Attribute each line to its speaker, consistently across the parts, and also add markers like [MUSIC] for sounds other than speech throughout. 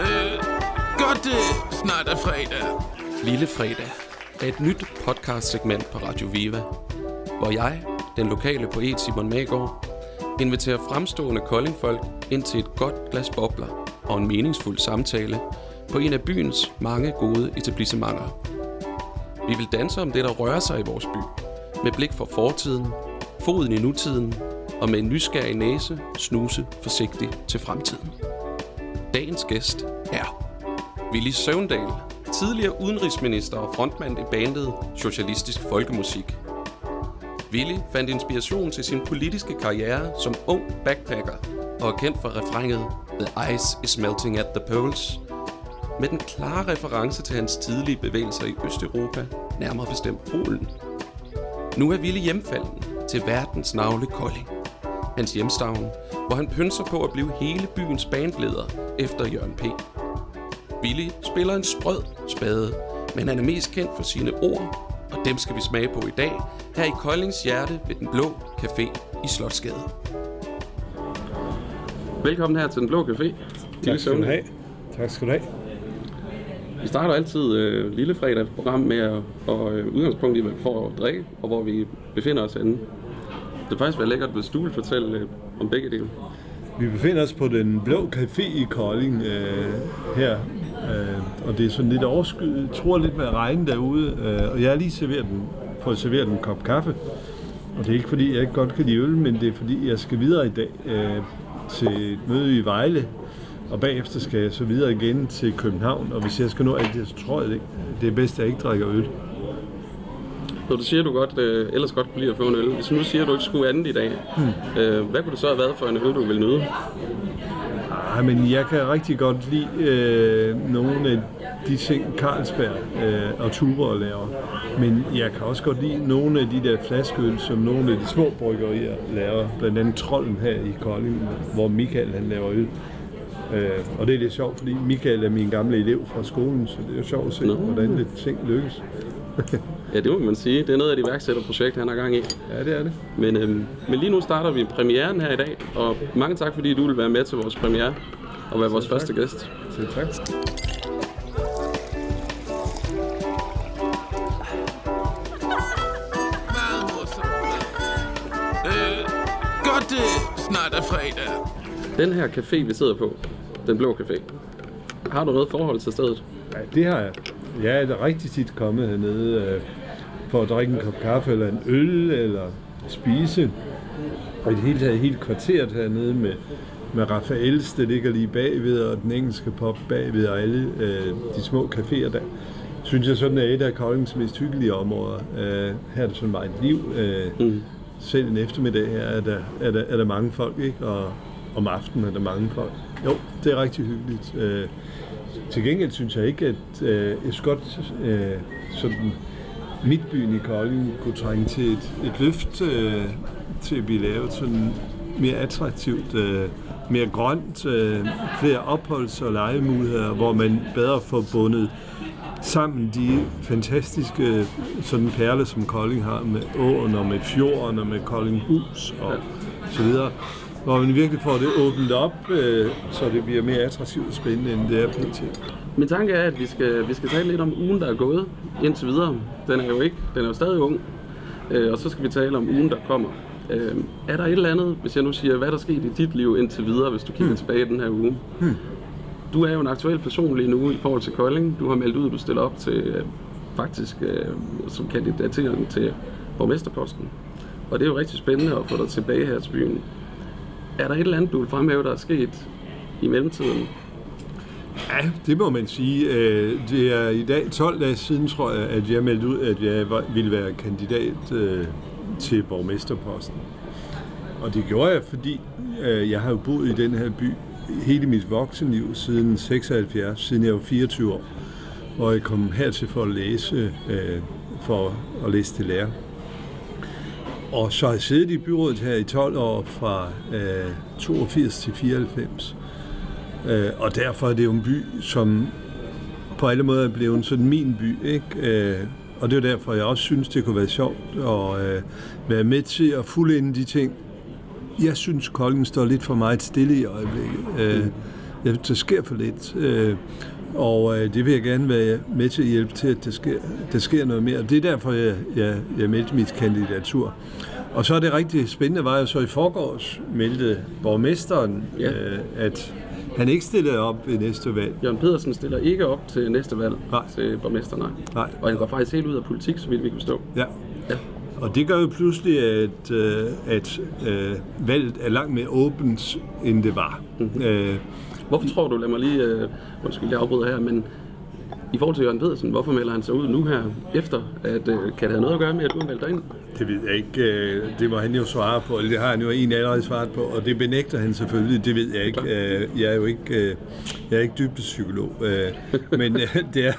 Speaker 1: Øh, godt det snart er fredag.
Speaker 2: Lille Fredag er et nyt podcast-segment på Radio Viva, hvor jeg, den lokale poet Simon Magård, inviterer fremstående koldingfolk ind til et godt glas bobler og en meningsfuld samtale på en af byens mange gode etablissementer. Vi vil danse om det, der rører sig i vores by, med blik for fortiden, foden i nutiden og med en nysgerrig næse snuse forsigtigt til fremtiden. Dagens gæst er Willy Søvndal, tidligere udenrigsminister og frontmand i bandet Socialistisk Folkemusik. Willy fandt inspiration til sin politiske karriere som ung backpacker og er kendt for refrænget The ice is melting at the poles, med den klare reference til hans tidlige bevægelser i Østeuropa, nærmere bestemt Polen. Nu er Willy hjemfalden til verdens navle Kolding, hans hjemstavn, hvor han pynser på at blive hele byens bandleder efter Jørgen P. Billy spiller en sprød spade, men han er mest kendt for sine ord, og dem skal vi smage på i dag, her i Koldings hjerte ved Den Blå Café i Slotsgade. Velkommen her til Den Blå Café.
Speaker 3: Tak skal du have. Tak skal du have.
Speaker 2: Vi starter altid øh, Lille Fredag program med at, og, øh, udgangspunkt i, hvad vi får at drikke, og hvor vi befinder os henne. Det er faktisk være lækkert, hvis du vil fortælle øh, om begge dele.
Speaker 3: Vi befinder os på den blå café i Kolding øh, her, øh, og det er sådan lidt overskyet, tror lidt med regn derude, øh, og jeg har lige serveret den, fået serveret en kop kaffe. Og det er ikke fordi, jeg ikke godt kan lide øl, men det er fordi, jeg skal videre i dag øh, til et møde i Vejle, og bagefter skal jeg så videre igen til København, og hvis jeg skal nå alt det, så tror jeg, det, det er bedst, at jeg ikke drikker øl.
Speaker 2: Når du siger, du godt, øh, ellers godt kunne lide at få en øl. Hvis nu siger, at du ikke skulle andet i dag, hmm. øh, hvad kunne det så have været for en øl, du ville nyde?
Speaker 3: Ej, men jeg kan rigtig godt lide øh, nogle af de ting, Carlsberg øh, og Tuborg laver. Men jeg kan også godt lide nogle af de der flaskeøl, som nogle af de små bryggerier laver. Blandt andet Trolden her i Kolding, hvor Michael han laver øl. Øh, og det er lidt sjovt, fordi Michael er min gamle elev fra skolen, så det er jo sjovt at se,
Speaker 2: Nå.
Speaker 3: hvordan det ting lykkes.
Speaker 2: Ja, det må man sige. Det er noget af det iværksætterprojekt, han har gang i.
Speaker 3: ja, det er det.
Speaker 2: Men, øhm, men lige nu starter vi premieren her i dag, og mange tak, fordi du vil være med til vores premiere og være vores
Speaker 3: tak.
Speaker 2: første gæst.
Speaker 3: Så tak.
Speaker 1: Øh, godt det snart er fredag.
Speaker 2: Den her café, vi sidder på, den blå café, har du noget forhold til stedet?
Speaker 3: Ja, det har jeg. Jeg er rigtig tit kommet hernede øh, for at drikke en kop kaffe eller en øl eller spise. Og i det hele taget helt kvarteret hernede med, med Rafaels, der ligger lige bagved, og den engelske pop bagved, og alle øh, de små caféer der. Synes jeg sådan er et af Koldings mest hyggelige områder. Øh, her er det sådan meget et liv. Øh,
Speaker 2: Mm.
Speaker 3: Selv en eftermiddag her er der, er der, er der mange folk, ikke? Og om aftenen er der mange folk. Jo, det er rigtig hyggeligt. Øh, til gengæld synes jeg ikke, at øh, jeg øh, sådan midtbyen i Kolding kunne trænge til et, et løft øh, til at blive lavet sådan mere attraktivt, øh, mere grønt, øh, flere opholds- og legemuligheder, hvor man bedre får bundet sammen de fantastiske sådan perler, som Kolding har med åen og med fjorden og med Koldinghus og så videre. Hvor man virkelig får det åbnet op, øh, så det bliver mere attraktivt og spændende, end det er pt.
Speaker 2: Min tanke er, at vi skal, vi skal tale lidt om ugen, der er gået indtil videre. Den er jo ikke, den er jo stadig ung. Øh, og så skal vi tale om ugen, der kommer. Øh, er der et eller andet, hvis jeg nu siger, hvad der er sket i dit liv indtil videre, hvis du kigger hmm. tilbage i den her uge? Hmm. Du er jo en aktuel person lige nu i forhold til Kolding. Du har meldt ud, at du stiller op til øh, faktisk øh, som kandidatering til borgmesterposten. Og det er jo rigtig spændende at få dig tilbage her til byen. Er der et eller andet, du vil fremhæve, der er sket i mellemtiden?
Speaker 3: Ja, det må man sige. Øh, det er i dag 12 dage siden, tror jeg, at jeg meldte ud, at jeg ville være kandidat øh, til borgmesterposten. Og det gjorde jeg, fordi øh, jeg har jo boet i den her by hele mit voksenliv siden 76, siden jeg var 24 år, hvor jeg kom hertil for at læse, for at læse til lærer. Og så har jeg siddet i byrådet her i 12 år fra øh, 82 til 94. Øh, og derfor er det jo en by, som på alle måder er blevet sådan min by, ikke? Øh, og det er derfor, jeg også synes, det kunne være sjovt at øh, være med til at fuldende de ting. Jeg synes, Kolding står lidt for meget stille i øjeblikket. Øh, jeg der sker for lidt. Øh, og øh, det vil jeg gerne være med til at hjælpe til, at der sker, der sker noget mere. Det er derfor, jeg, jeg, jeg meldte mit kandidatur. Og så er det rigtig spændende, var jo så i forgårs meldte borgmesteren,
Speaker 2: Ja.
Speaker 3: øh, at han ikke stillede op ved næste valg.
Speaker 2: Jørgen Pedersen stiller ikke op til næste valg
Speaker 3: Nej.
Speaker 2: til borgmester, nej.
Speaker 3: Nej.
Speaker 2: Og han går faktisk helt ud af politik, så vidt vi kan forstå.
Speaker 3: Ja.
Speaker 2: Ja.
Speaker 3: Og det gør jo pludselig, at, øh, at øh, valget er langt mere åbent, end det var. Mm-hmm. Øh,
Speaker 2: Hvorfor tror du, lad mig lige, øh, undskyld, jeg afbryder her, men i forhold til Jørgen Pedersen, hvorfor melder han sig ud nu her efter? At, øh, kan det have noget at gøre med, at du meldt dig ind?
Speaker 3: det ved jeg ikke. Øh, det må han jo svare på, eller det har han jo egentlig allerede svaret på, og det benægter han selvfølgelig, det ved jeg ikke. Øh, jeg er jo ikke, øh, jeg er ikke dybdepsykolog, men [LAUGHS] det er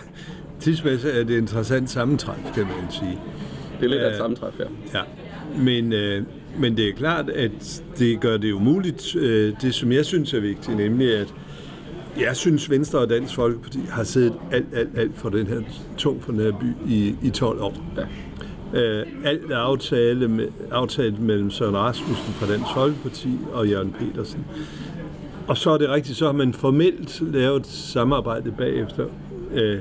Speaker 3: tidsmæssigt er det et interessant sammentræf, kan man sige.
Speaker 2: Det er lidt af et sammentræf her.
Speaker 3: Ja, men, men det er klart, at det gør det umuligt, det som jeg synes er vigtigt, nemlig at jeg synes, Venstre og Dansk Folkeparti har siddet alt, alt, alt for den her tung for den her by i, i 12 år.
Speaker 2: Ja.
Speaker 3: Øh, alt er aftale med, aftalt mellem Søren Rasmussen fra Dansk Folkeparti og Jørgen Petersen. Og så er det rigtigt, så har man formelt lavet et samarbejde bagefter. Øh,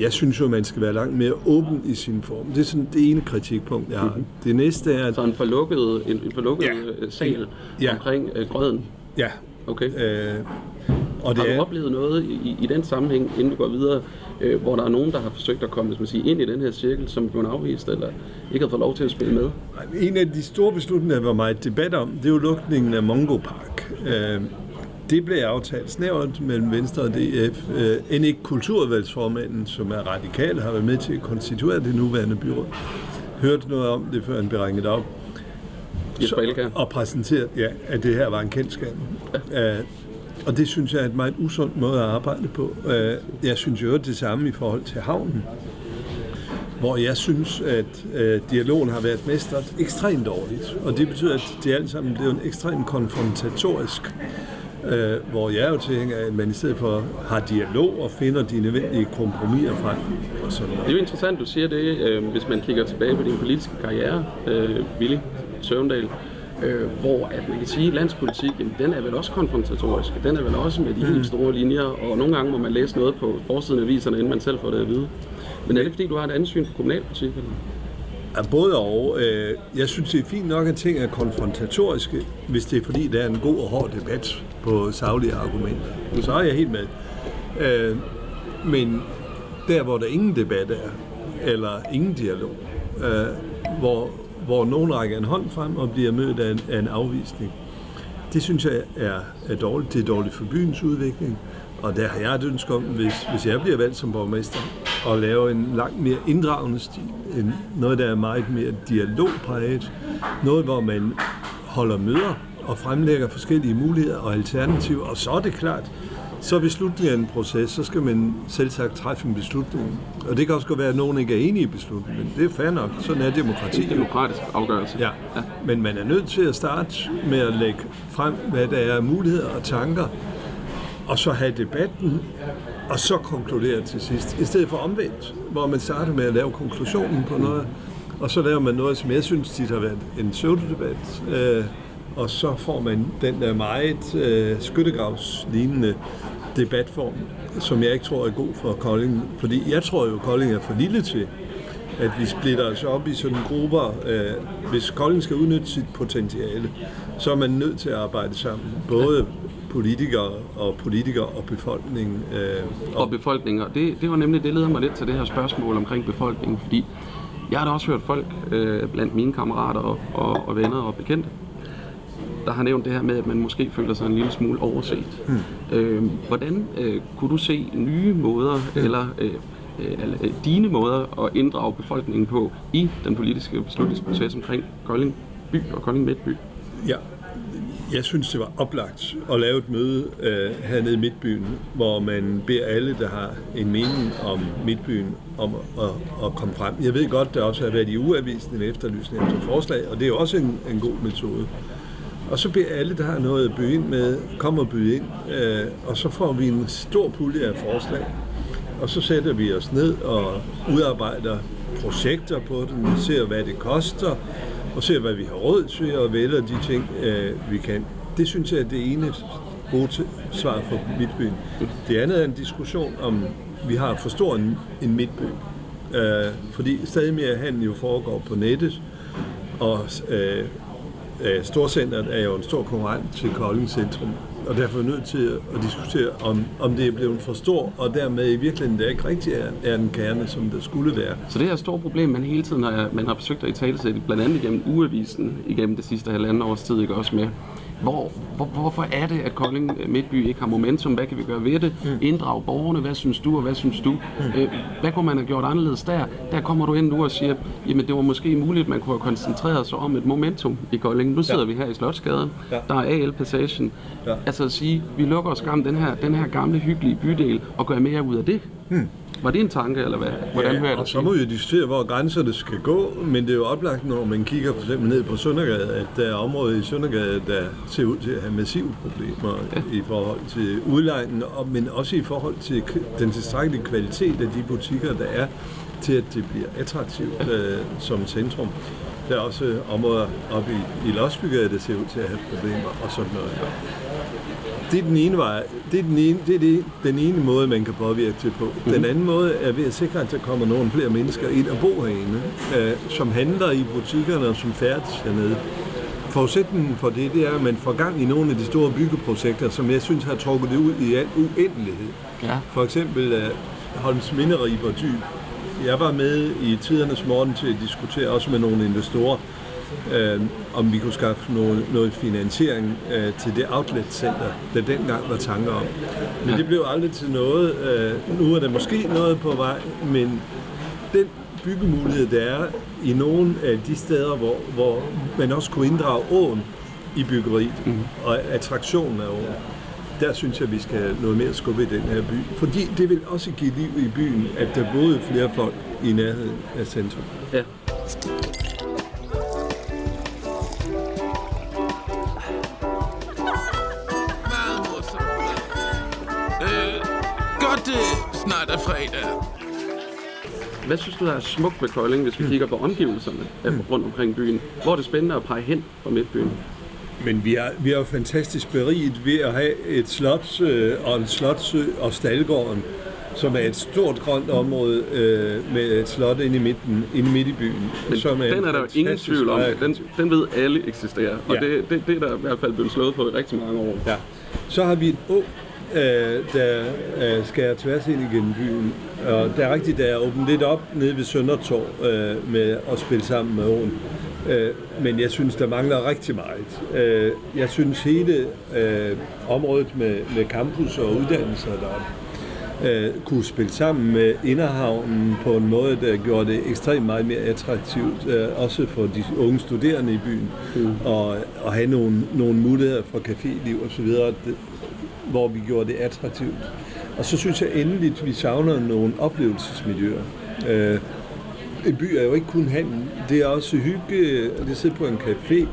Speaker 3: jeg synes jo, man skal være langt mere åben i sin form. Det er sådan det ene kritikpunkt, jeg har. Det næste er, at
Speaker 2: Så en forlukket, en, en forlukket
Speaker 3: Ja.
Speaker 2: ja. sal
Speaker 3: ja.
Speaker 2: omkring øh, grøden.
Speaker 3: ja,
Speaker 2: Okay.
Speaker 3: øh, og det
Speaker 2: Har du
Speaker 3: er,
Speaker 2: oplevet noget i, i den sammenhæng, inden vi går videre, øh, hvor der er nogen, der har forsøgt at komme hvis man siger, ind i den her cirkel, som blev afvist, eller ikke har fået lov til at spille med?
Speaker 3: En af de store beslutninger, der var meget debat om, det er jo lukningen af Mongo Park. Øh, det blev aftalt snævert mellem Venstre og DF. Øh, end ikke kulturvalgsformanden, som er radikal, har været med til at konstituere det nuværende byråd. Hørte noget om det, før han blev ringet op.
Speaker 2: Elkær?
Speaker 3: og præsenteret, ja, at det her var en kendskab. Ja. Uh, og det synes jeg er et meget usundt måde at arbejde på. Øh, jeg synes jo det samme i forhold til havnen, hvor jeg synes, at øh, dialogen har været mestret ekstremt dårligt. Og det betyder, at det alt sammen blev en ekstremt konfrontatorisk Uh, hvor jeg er jo tænker, at man i stedet for har dialog og finder de nødvendige kompromiser frem. Og sådan noget.
Speaker 2: Det er jo interessant, du siger det, øh, hvis man kigger tilbage på din politiske karriere, øh, Willy Søvndal, øh, hvor at man kan sige, at landspolitikken, den er vel også konfrontatorisk. Den er vel også med de helt store linjer, og nogle gange må man læse noget på forsiden af aviserne, inden man selv får det at vide. Men er det fordi, du har et andet syn på kommunalpolitik? Eller?
Speaker 3: Ja, både og. Øh, Jeg synes, det er fint nok, at ting er konfrontatoriske, hvis det er fordi, der er en god og hård debat på saglige argumenter. Så er jeg helt med. Øh, Men der, hvor der ingen debat er, eller ingen dialog, øh, hvor, hvor nogen rækker en hånd frem og bliver mødt af en, af en afvisning, det synes jeg er, er dårligt. Det er dårligt for byens udvikling. Og der har jeg et ønske om, hvis, hvis jeg bliver valgt som borgmester, at lave en langt mere inddragende stil. En, noget, der er meget mere dialogpræget. Noget, hvor man holder møder og fremlægger forskellige muligheder og alternativer. Og så er det klart, så er beslutningen af en proces, så skal man selv sagt træffe en beslutning. Og det kan også godt være, at nogen ikke er enige i beslutningen, det er fair nok. Sådan er demokrati jo.
Speaker 2: Demokratisk afgørelse.
Speaker 3: Ja, men man er nødt til at starte med at lægge frem, hvad der er muligheder og tanker, og så have debatten, og så konkludere til sidst. I stedet for omvendt, hvor man starter med at lave konklusionen på noget, og så laver man noget, som jeg synes tit har været en pseudodebat, øh, og så får man den der meget øh, skyttegravslignende debatform, som jeg ikke tror er god for Kolding. Fordi jeg tror jo, at Kolding er for lille til, at vi splitter os op i sådan grupper. Øh, hvis Kolding skal udnytte sit potentiale, så er man nødt til at arbejde sammen. Både politikere og politikere og befolkningen. Øh,
Speaker 2: og befolkningen. Og det, det var nemlig, det leder mig lidt til det her spørgsmål omkring befolkningen, fordi jeg har da også hørt folk øh, blandt mine kammerater og, og, og venner og bekendte, der har nævnt det her med, at man måske føler sig en lille smule overset. Hmm. Øh, hvordan øh, kunne du se nye måder, hmm. eller øh, øh, øh, dine måder at inddrage befolkningen på i den politiske beslutningsproces omkring Kolding by og Kolding Midtby?
Speaker 3: Ja, jeg synes, det var oplagt at lave et møde øh, hernede i Midtbyen, hvor man beder alle, der har en mening om Midtbyen, om at, at, at komme frem. Jeg ved godt, der også har været i uavisen en efterlysning efter forslag, og det er jo også en, en god metode. Og så beder alle, der har noget at byde ind med, kom og byde ind, øh, og så får vi en stor pulje af forslag. Og så sætter vi os ned og udarbejder projekter på den, vi ser, hvad det koster, og ser, hvad vi har råd til, og vælger de ting, øh, vi kan. Det synes jeg er det ene gode til- svar for midtbyen. Det andet er en diskussion om, vi har for stor en, en midtby. Øh, fordi stadig mere handel jo foregår på nettet, og øh, Øh, storcenteret er jo en stor konkurrent til Kolding Centrum, og derfor er vi nødt til at diskutere, om, om det er blevet for stor, og dermed i virkeligheden det ikke rigtig er, er den kerne, som det skulle være.
Speaker 2: Så det her store problem, man hele tiden har, man har forsøgt at i tale blandt andet igennem ugeavisen, igennem det sidste halvanden års tid, ikke også med, hvor, hvor, hvorfor er det, at Kolding Midtby ikke har momentum? Hvad kan vi gøre ved det? Mm. Inddrag borgerne. Hvad synes du, og hvad synes du? Mm. Øh, hvad kunne man have gjort anderledes der? Der kommer du ind nu og siger, jamen det var måske muligt, at man kunne have koncentreret sig om et momentum i Kolding. Nu sidder ja. vi her i Slotsgaden.
Speaker 3: Ja.
Speaker 2: Der er AL-passagen.
Speaker 3: Ja.
Speaker 2: Altså at sige, vi lukker os skam den her, den her gamle, hyggelige bydel og gør mere ud af det. Hmm. Var det en tanke, eller hvad? Hvordan hører jeg det?
Speaker 3: så må vi jo diskutere, hvor grænserne skal gå, men det er jo oplagt, når man kigger for eksempel ned på Søndergade, at der er områder i Søndergade, der ser ud til at have massive problemer ja. i forhold til udlejningen, og- men også i forhold til den tilstrækkelige kvalitet af de butikker, der er, til at det bliver attraktivt øh, som centrum. Der er også områder oppe i, i Losbygade, der ser ud til at have problemer og sådan noget. Det er den ene vej. Det er den ene, det er det, den ene måde, man kan påvirke det på. Mm-hmm. Den anden måde er ved at sikre, at der kommer nogle flere mennesker ind og bo herinde, øh, som handler i butikkerne og som færdes hernede. Forudsætningen for det, det er, at man får gang i nogle af de store byggeprojekter, som jeg synes har trukket det ud i al uendelighed.
Speaker 2: Ja.
Speaker 3: For eksempel uh, Holms Minderib og Dyb. Jeg var med i tidernes morgen til at diskutere, også med nogle investorer, øh, om vi kunne skaffe noget, noget finansiering øh, til det outlet-center, der dengang var tanker om. Men det blev aldrig til noget. Øh, nu er der måske noget på vej, men den byggemulighed, der er i nogle af de steder, hvor, hvor man også kunne inddrage åen i byggeriet, mm. og attraktionen af åen, der synes jeg, vi skal noget mere skubbe i den her by. Fordi det vil også give liv i byen, at der boede flere folk i nærheden af centrum.
Speaker 2: Ja.
Speaker 1: Det snart er fredag.
Speaker 2: Hvad synes du, der er smukt ved Kolding, hvis vi kigger på omgivelserne mm. rundt omkring byen? Hvor er det spændende at pege hen fra midtbyen?
Speaker 3: Men vi er, vi er fantastisk beriget ved at have et slot øh, og en slotsø og Stalgården, som er et stort grønt område øh, med et slot inde i midten, inde midt i byen.
Speaker 2: Men
Speaker 3: som
Speaker 2: den
Speaker 3: en
Speaker 2: er der jo ingen tvivl om. Den, den ved alle eksisterer. Og
Speaker 3: Ja.
Speaker 2: det, det, det er der i hvert fald blevet slået på i rigtig mange år.
Speaker 3: Ja. Så har vi et å, øh, der øh, skærer tværs ind igennem byen. Og der er rigtigt, der er åbent lidt op nede ved Søndertorv øh, med at spille sammen med åen. Øh, men jeg synes, der mangler rigtig meget. Øh, jeg synes hele øh, området med, med campus og uddannelser deroppe øh, kunne spille sammen med Inderhavnen på en måde, der gjorde det ekstremt meget mere attraktivt, øh, også for de unge studerende i byen, mm. og, og have nogle, nogle muligheder for caféliv og så videre, det, hvor vi gjorde det attraktivt. Og så synes jeg endeligt, at vi savner nogle oplevelsesmiljøer. Øh, en by er jo ikke kun handel, det er også hygge, det sidder på en café,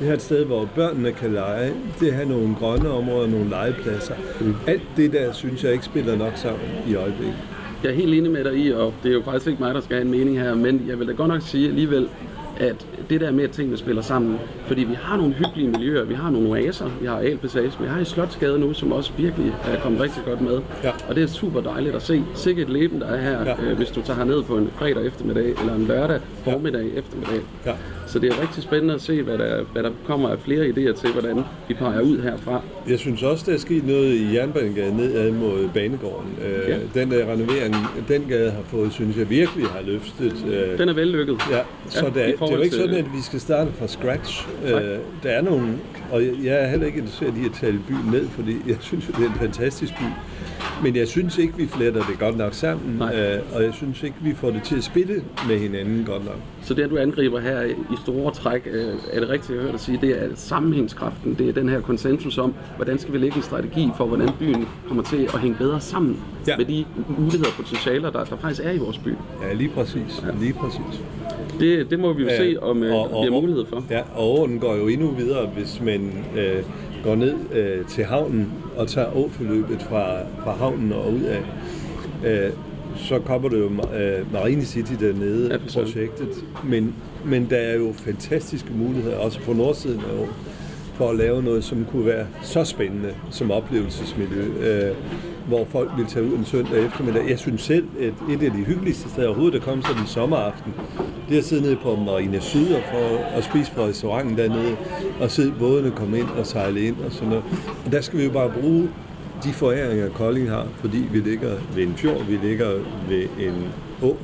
Speaker 3: det er et sted, hvor børnene kan lege, det har nogle grønne områder, nogle legepladser. Mm. Alt det der, synes jeg ikke spiller nok sammen i øjeblikket.
Speaker 2: Jeg er helt enig med dig i, og det er jo faktisk ikke mig, der skal have en mening her, men jeg vil da godt nok sige alligevel, at det der med, at tingene spiller sammen, fordi vi har nogle hyggelige miljøer, vi har nogle oaser, vi har Alpassage, vi har i Slotsgade nu, som også virkelig er kommet rigtig godt med.
Speaker 3: Ja.
Speaker 2: Og det er super dejligt at se. Sikkert leben, der er her,
Speaker 3: Ja.
Speaker 2: øh, hvis du tager ned på en fredag eftermiddag, eller en lørdag formiddag eftermiddag.
Speaker 3: Ja.
Speaker 2: Så det er rigtig spændende at se, hvad der, hvad der kommer af flere idéer til, hvordan vi peger ud herfra.
Speaker 3: Jeg synes også, der er sket noget i Jernbanegade nedad mod Banegården. Øh,
Speaker 2: Ja.
Speaker 3: Den der renovering, den gade har fået, synes jeg virkelig har løftet. øh,
Speaker 2: Den er vellykket.
Speaker 3: Ja, så
Speaker 2: Ja,
Speaker 3: der, det er jo ikke sådan, at vi skal starte fra scratch. Øh, der er nogle, og jeg, jeg er heller ikke interesseret i at tale byen ned, fordi jeg synes, det er en fantastisk by. Men jeg synes ikke, vi fletter det godt nok sammen,
Speaker 2: Nej.
Speaker 3: øh, og jeg synes ikke, vi får det til at spille med hinanden godt nok.
Speaker 2: Så det, du angriber her i store træk, øh, er det rigtigt, jeg hørte dig sige, det er sammenhængskraften. Det er den her konsensus om, hvordan skal vi lægge en strategi for, hvordan byen kommer til at hænge bedre sammen
Speaker 3: Ja.
Speaker 2: med de muligheder og potentialer, der, der faktisk er i vores by.
Speaker 3: Ja, lige præcis. Ja. Lige præcis.
Speaker 2: Det, det må vi jo
Speaker 3: Ja,
Speaker 2: se, om øh,
Speaker 3: og- og-
Speaker 2: vi har mulighed for.
Speaker 3: Ja, og åen går jo endnu videre, hvis man øh, går ned øh, til havnen og tager åforløbet fra, fra havnen og ud af. Øh, så kommer det jo uh, Marine City dernede,
Speaker 2: Ja,
Speaker 3: projektet. Men, men der er jo fantastiske muligheder, også på nordsiden af åen, for at lave noget, som kunne være så spændende som oplevelsesmiljø, uh, hvor folk vil tage ud en søndag eftermiddag. Jeg synes selv, at et af de hyggeligste steder overhovedet at komme sådan en sommeraften, det er at sidde nede på Marina Syd og for at spise på restauranten dernede, og se bådene komme ind og sejle ind og sådan noget. Og der skal vi jo bare bruge de foræringer, Kolding har, fordi vi ligger ved en fjord, vi ligger ved en å,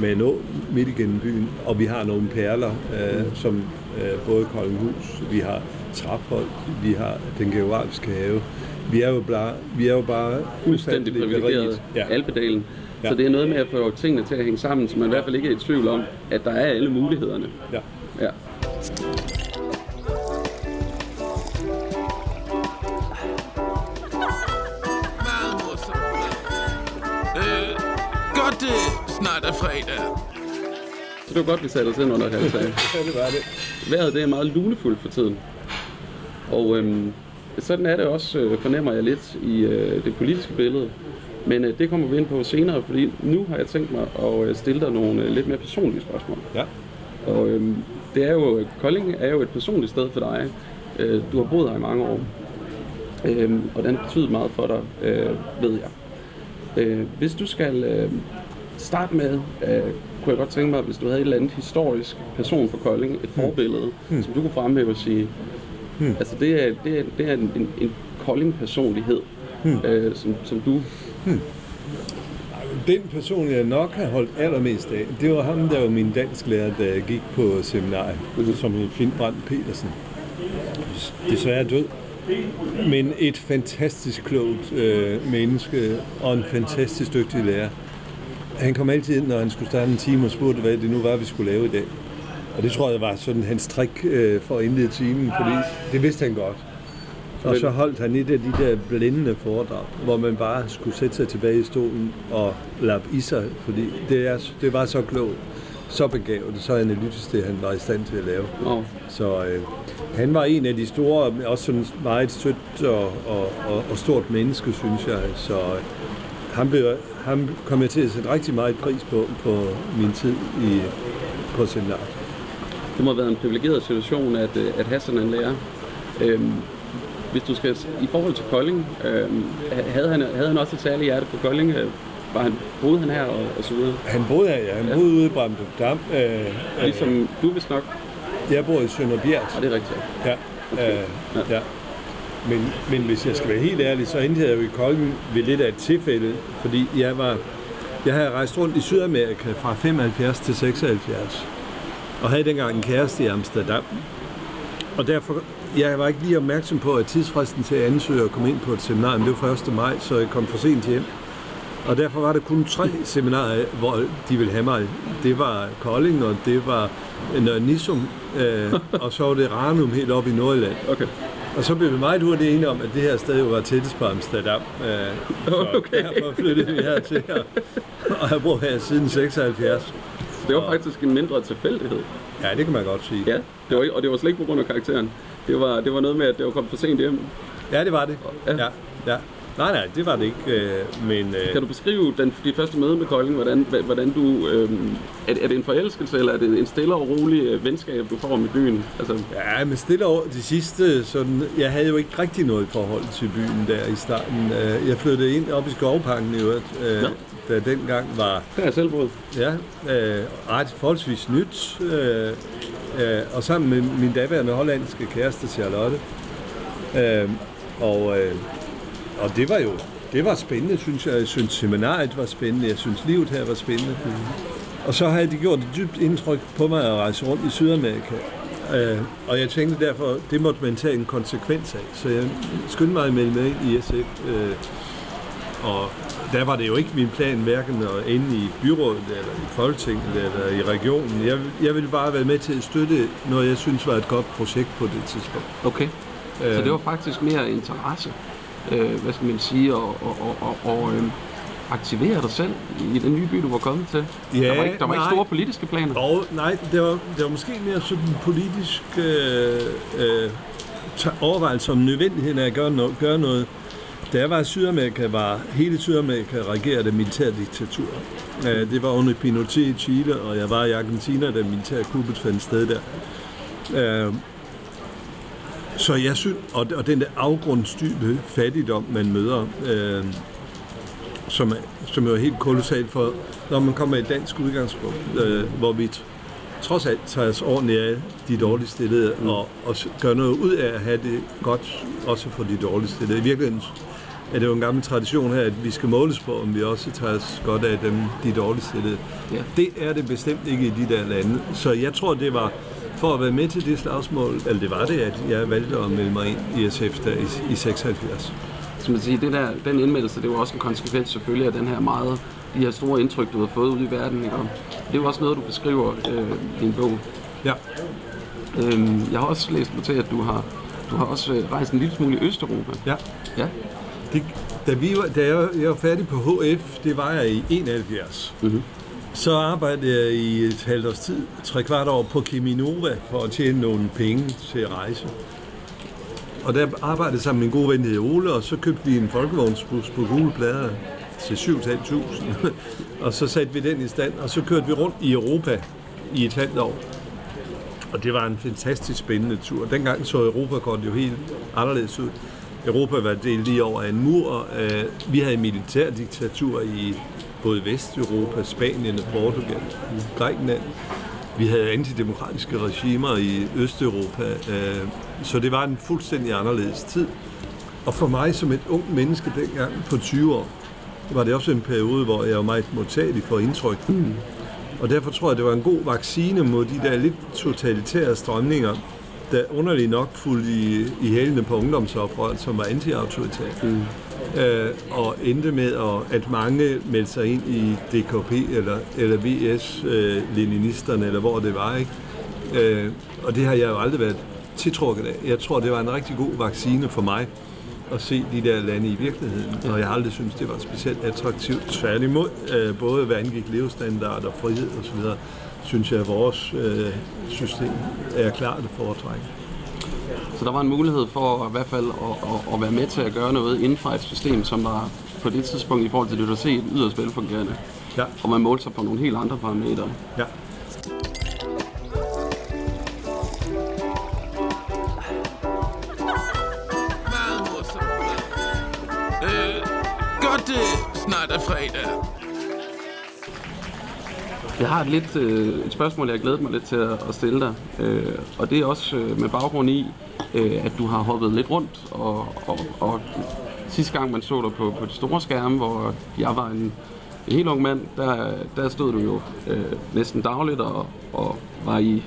Speaker 3: med en å midt igennem byen, og vi har nogle perler, øh, som øh, både Koldinghus, vi har Trapholt, vi har den geografiske have. Vi er jo bare, vi er jo bare
Speaker 2: Fuldstændig privilegeret. Ja. Alpedalen.
Speaker 3: Ja.
Speaker 2: Så det er noget med at få tingene til at hænge sammen, så man i hvert fald ikke er i tvivl om, at der er alle mulighederne.
Speaker 3: Ja.
Speaker 2: Ja.
Speaker 1: Øh, godt det snart er fredag.
Speaker 2: Så det var godt, vi satte os ind under [LAUGHS] halvdagen.
Speaker 3: ja, det var det.
Speaker 2: Vejret det er meget lunefuldt for tiden. Og øhm, sådan er det også, øh, fornemmer jeg lidt i øh, det politiske billede. Men øh, det kommer vi ind på senere, fordi nu har jeg tænkt mig at øh, stille dig nogle øh, lidt mere personlige spørgsmål.
Speaker 3: Ja.
Speaker 2: Og det er jo, Kolding er jo et personligt sted for dig. Øh, du har boet her i mange år. Øhm, og den har betydet meget for dig, øh, ved jeg. Øh, hvis du skal øh, starte med, øh, kunne jeg godt tænke mig, hvis du havde et eller andet historisk person for Kolding, et forbillede, mm. som du kunne fremhæve og sige, mm. altså det er, det er, det er en, en, en Kolding-personlighed, mm. øh, som, som du...
Speaker 3: Den person, jeg nok har holdt allermest af, det var ham, der var min dansklærer, da jeg gik på seminariet, som hed Finn Brandt Petersen. Desværre død. Men et fantastisk klogt øh, menneske og en fantastisk dygtig lærer. Han kom altid ind, når han skulle starte en time og spurgte, hvad det nu var, vi skulle lave i dag. Og det tror jeg var sådan hans trick øh, for at indlede timen, fordi det vidste han godt. Og så holdt han et af de der blændende foredrag, hvor man bare skulle sætte sig tilbage i stolen og lappe i sig, fordi det, er, det var så klogt, så begavet, så analytisk det, han var i stand til at lave.
Speaker 2: Oh,
Speaker 3: Så øh, han var en af de store, også sådan meget sødt og, og, og, og stort menneske, synes jeg. Så øh, ham, blev, ham kom jeg til at sætte rigtig meget pris på, på min tid i, på seminariet.
Speaker 2: Det må have været en privilegeret situation at, øh, at have sådan en lærer. Øhm, hvis du skal, i forhold til Kolding, øhm, havde, han, havde han også et særligt hjerte for Kolding? Øh, Var han, boede han her og, og så videre?
Speaker 3: Han boede her, ja. Han
Speaker 2: Ja.
Speaker 3: boede ude i Bramdrup Dam. Øh, øh,
Speaker 2: Ligesom du vist nok.
Speaker 3: jeg bor i Sønderbjerg.
Speaker 2: Og det er rigtigt.
Speaker 3: Ja. Øh, ja. Men, men hvis jeg skal være helt ærlig, så endte jeg jo i Kolding ved lidt af et tilfælde, fordi jeg var jeg havde rejst rundt i Sydamerika fra 75 til 76, og havde dengang en kæreste i Amsterdam. Og derfor, jeg var ikke lige opmærksom på, at tidsfristen til at ansøge og komme ind på et seminarium, det var 1. maj, så jeg kom for sent hjem. Og derfor var der kun tre seminarer, hvor de ville have mig. Det var Kolding, og det var Nørre Nissum, øh, og så var det Ranum helt oppe i Nordjylland.
Speaker 2: Okay.
Speaker 3: Og så blev vi meget hurtigt enige om, at det her sted jo var tættest på Amsterdam. Øh, så
Speaker 2: Okay.
Speaker 3: derfor flyttede vi hertil her. Og jeg bor her siden 76.
Speaker 2: Det var faktisk en mindre tilfældighed.
Speaker 3: Ja, det kan man godt sige.
Speaker 2: Ja, det var, og det var slet ikke på grund af karakteren. Det var, det var noget med, at det var kommet for sent hjem.
Speaker 3: Ja, det var det.
Speaker 2: Ja.
Speaker 3: Ja, ja. Nej, nej, det var det ikke. Øh, men øh,
Speaker 2: Kan du beskrive den, dit første møde med Kolding? Hvordan, hvordan du, øhm, er, det- er det en forelskelse, eller er det en stille og rolig øh, venskab, du får med byen? Altså,
Speaker 3: Ja, men stille over de sidste, sådan, jeg havde jo ikke rigtig noget forhold til byen der i starten. Øh, Jeg flyttede ind op i Skovparken i øvrigt, øh,
Speaker 2: Nå.
Speaker 3: der dengang var
Speaker 2: der er jeg selv boet.
Speaker 3: ja, øh, ret forholdsvis nyt. Øh, øh, og sammen med min daværende hollandske kæreste Charlotte. Øh, og, øh, og det var jo det var spændende, synes jeg. Jeg synes, seminariet var spændende. Jeg synes, livet her var spændende. Og så havde det gjort et dybt indtryk på mig at rejse rundt i Sydamerika. Øh, og jeg tænkte derfor, det måtte man tage en konsekvens af. Så jeg skyndte mig at melde med i SF. Øh, og der var det jo ikke min plan, hverken at ende i byrådet, eller i Folketinget, eller i regionen. Jeg, jeg ville bare være med til at støtte noget, jeg synes var et godt projekt på det tidspunkt.
Speaker 2: Okay. Så det var faktisk mere interesse, øh, hvad skal man sige, og, og, og, og, og øh, aktivere dig selv i den nye by, du var kommet til.
Speaker 3: Ja,
Speaker 2: der var ikke, der var ikke store politiske planer.
Speaker 3: Og nej, det var, det var måske mere sådan en politisk øh, øh, overvejelse om nødvendigheden af at gøre, no- gøre noget. Da jeg var i Sydamerika, var hele Sydamerika regeret af militærdiktatur. Øh, Det var under Pinochet i Chile, og jeg var i Argentina, da militærkuppet fandt sted der. Øh, Så jeg synes, og og den der afgrundsdybe fattigdom, man møder, øh, som, er, som jo er helt kolossalt for, når man kommer i et dansk udgangspunkt, øh, hvor vi trods alt tager os ordentligt af de dårligt stillede, og, og s- gør noget ud af at have det godt, også for de dårligt stillede. I virkeligheden er det jo en gammel tradition her, at vi skal måles på, om vi også tager os godt af dem, de dårligt stillede.
Speaker 2: Ja.
Speaker 3: Det er det bestemt ikke i de der lande. Så jeg tror, det var for at være med til det slagsmål, eller det var det, at jeg valgte at melde mig ind i SF der i, i 76.
Speaker 2: Som man siger, det der, den indmeldelse, det var også en konsekvens selvfølgelig af den her meget, de her store indtryk, du har fået ud i verden. Ikke? Og det er jo også noget, du beskriver øh, i din bog.
Speaker 3: Ja.
Speaker 2: Øhm, jeg har også læst mig til, at du har, du har også øh, rejst en lille smule i Østeuropa.
Speaker 3: Ja.
Speaker 2: Ja.
Speaker 3: Det, da, vi var, da jeg, jeg var færdig på HF, det var jeg i 71.
Speaker 2: Mhm.
Speaker 3: Så arbejdede jeg i et halvt års tid, tre kvart år på Keminova for at tjene nogle penge til at rejse. Og der arbejdede sammen med en god ven, der Ole, og så købte vi en folkevognsbus på gule plader til 7.500. [LAUGHS] og så satte vi den i stand, og så kørte vi rundt i Europa i et halvt år. Og det var en fantastisk spændende tur. Dengang så Europa jo helt anderledes ud. Europa var delt lige over af en mur. Øh, vi havde militærdiktatur i både Vesteuropa, Spanien og Portugal, Grækenland. Vi havde antidemokratiske regimer i Østeuropa. Øh, så det var en fuldstændig anderledes tid. Og for mig som et ung menneske dengang på 20 år, var det også en periode, hvor jeg var meget modtagelig for indtryk. Og derfor tror jeg, det var en god vaccine mod de der lidt totalitære strømninger, der underligt nok fulgte i, i hælene på ungdomsoprøret, som var anti-autoritære. Mm. Øh, og endte med, at, at mange meldte sig ind i DKP eller, eller VS, øh, eller hvor det var. ikke. Øh, og det har jeg jo aldrig været tiltrukket af. Jeg tror, det var en rigtig god vaccine for mig at se de der lande i virkeligheden. Og jeg har aldrig syntes, det var specielt attraktivt. Tværtimod, øh, både hvad angik levestandard og frihed osv., synes jeg, at vores øh, system er klart at foretrække.
Speaker 2: Så der var en mulighed for i hvert fald at, at, at være med til at gøre noget inden for et system, som var på det tidspunkt i forhold til det, du har set, yderst velfungerende.
Speaker 3: Ja,
Speaker 2: Og man målte sig på nogle helt andre parametre.
Speaker 3: ja.
Speaker 1: Øh, godt det snart er fredag.
Speaker 2: Jeg har et, lidt, øh, et spørgsmål, jeg har glædet mig lidt til at, at stille dig. Øh, og det er også øh, med baggrund i, øh, at du har hoppet lidt rundt. Og, og, og sidste gang man så dig på, på de store skærme, hvor jeg var en, en helt ung mand, der, der stod du jo øh, næsten dagligt og, og var i,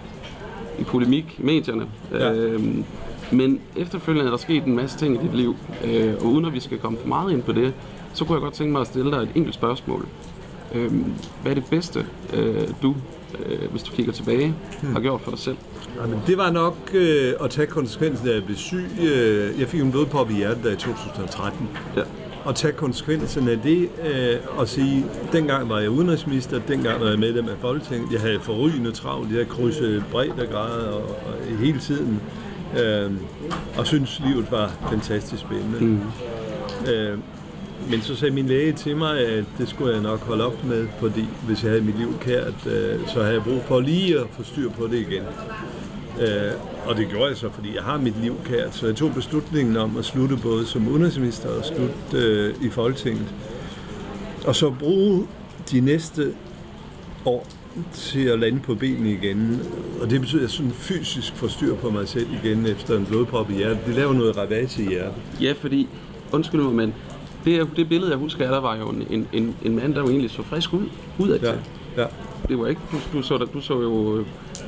Speaker 2: i polemik i medierne.
Speaker 3: Ja.
Speaker 2: Øhm, men efterfølgende er der sket en masse ting i dit liv, øh, og uden at vi skal komme for meget ind på det, så kunne jeg godt tænke mig at stille dig et enkelt spørgsmål. Øhm, hvad er det bedste, øh, du, øh, hvis du kigger tilbage, har gjort for dig selv?
Speaker 3: Jamen, det var nok øh, at tage konsekvensen af at blive syg. Øh, jeg fik en blodprop i hjertet der i 2013.
Speaker 2: Ja.
Speaker 3: Og tage konsekvensen af det øh, og sige, dengang var jeg udenrigsminister, dengang var jeg medlem af Folketinget. Jeg havde forrygende travlt, jeg krydsede breddegrader og, og hele tiden. Øh, og synes livet var fantastisk spændende. Mm. Øh, men så sagde min læge til mig, at det skulle jeg nok holde op med, fordi hvis jeg havde mit liv kært, øh, så havde jeg brug for lige at få styr på det igen. Øh, og det gjorde jeg så, fordi jeg har mit liv kært. Så jeg tog beslutningen om at slutte både som udenrigsminister og slutte øh, i Folketinget. Og så bruge de næste år til at lande på benene igen. Og det betyder, at jeg sådan fysisk får styr på mig selv igen efter en blodprop i hjertet. Det laver noget ravage i hjertet.
Speaker 2: Ja, fordi, undskyld mig, men det, er- det billede, jeg husker af dig, var jo en, en, en, en mand, der jo egentlig så frisk ud, udad til.
Speaker 3: Ja, ja.
Speaker 2: Det var ikke, du, du, så, du, så jo,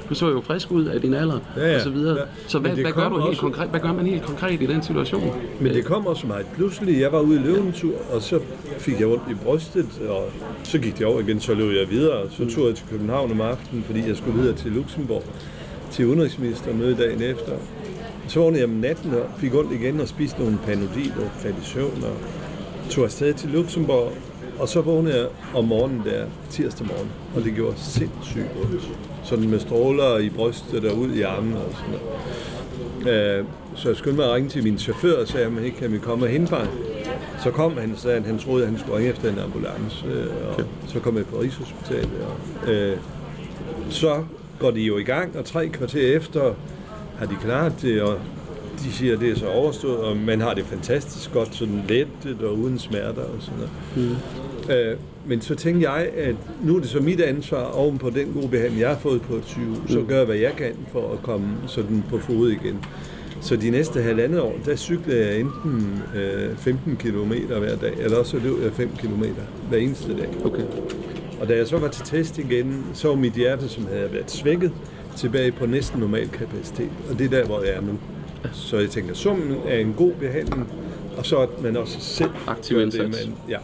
Speaker 2: du så jo frisk ud af din alder,
Speaker 3: Ja, ja.
Speaker 2: og så videre.
Speaker 3: Ja.
Speaker 2: Så hvad,
Speaker 3: det
Speaker 2: hvad, gør du helt
Speaker 3: også-
Speaker 2: konkret, hvad gør man helt konkret i den situation?
Speaker 3: Men det kom også meget pludselig. Jeg var ude i løventur, og så fik jeg ondt i brystet, og så gik det over igen, så løb jeg videre. Så tog jeg til København om aftenen, fordi jeg skulle videre til Luxembourg til udenrigsministermøde dagen efter. Så vågnede jeg om natten og fik ondt igen og spiste nogle panodil og faldt i søvn og tog afsted til Luxembourg. Og så vågnede jeg om morgenen der, tirsdag morgen, og det gjorde sindssygt ondt. Sådan med stråler i brystet og ud i armen og sådan noget. Øh, så jeg skyndte mig at ringe til min chauffør og sagde, at man ikke kan vi komme og hente mig. Så kom han og sagde, at han troede, at han skulle ringe efter en ambulance. Øh, og okay. så kom jeg på Rigshospitalet. Og, øh, så går de jo i gang, og tre kvarter efter har de klaret det, og de siger, at det er så overstået, og man har det fantastisk godt, sådan lettet og uden smerter og sådan noget. Mm. Øh, men så tænkte jeg, at nu er det så mit ansvar oven på den gode behandling, jeg har fået på et sygehus, mm. så gør jeg, hvad jeg kan for at komme sådan på fod igen. Så de næste halvandet år, der cyklede jeg enten øh, 15 km hver dag, eller også løb jeg 5 km hver eneste dag.
Speaker 2: Okay.
Speaker 3: Og da jeg så var til test igen, så var mit hjerte, som havde været svækket, tilbage på næsten normal kapacitet. Og det er der, hvor jeg er nu. Så jeg tænker, summen er en god behandling, og så at man også selv
Speaker 2: Aktiv
Speaker 3: gør det,
Speaker 2: indsats.
Speaker 3: man, ja.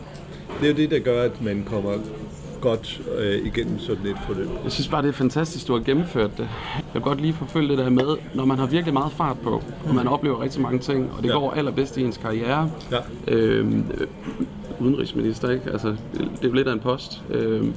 Speaker 3: Det er jo det, der gør, at man kommer godt øh, igennem sådan et forløb.
Speaker 2: Jeg synes bare, det er fantastisk, du har gennemført det. Jeg vil godt lige forfølge det der med, når man har virkelig meget fart på, og man oplever rigtig mange ting, og det
Speaker 3: Ja.
Speaker 2: går allerbedst i ens karriere.
Speaker 3: Ja.
Speaker 2: Øhm, øh, udenrigsminister, ikke? Altså, det det er jo lidt af en post. Øhm,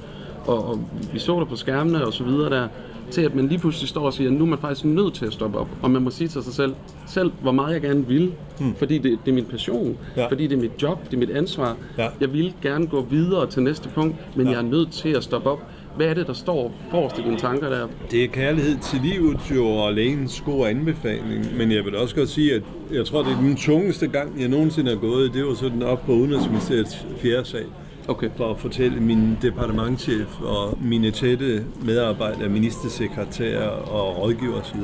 Speaker 2: og, og vi så det på skærmene og så videre der, til at man lige pludselig står og siger, at nu er man faktisk nødt til at stoppe op. Og man må sige til sig selv, selv hvor meget jeg gerne vil, hmm. fordi det, det er min passion,
Speaker 3: Ja.
Speaker 2: fordi det er mit job, det er mit ansvar.
Speaker 3: Ja.
Speaker 2: Jeg vil gerne gå videre til næste punkt, men
Speaker 3: Ja.
Speaker 2: jeg er nødt til at stoppe op. Hvad er det, der står forrest i dine tanker der?
Speaker 3: Det er kærlighed til livet jo, og lægens gode anbefaling. Men jeg vil også godt sige, at jeg tror, det er den tungeste gang, jeg nogensinde har gået. Det var sådan op på Udenrigsministeriets fjerde sal.
Speaker 2: Okay.
Speaker 3: for at fortælle min departementchef og mine tætte medarbejdere, ministersekretærer og rådgiver osv.,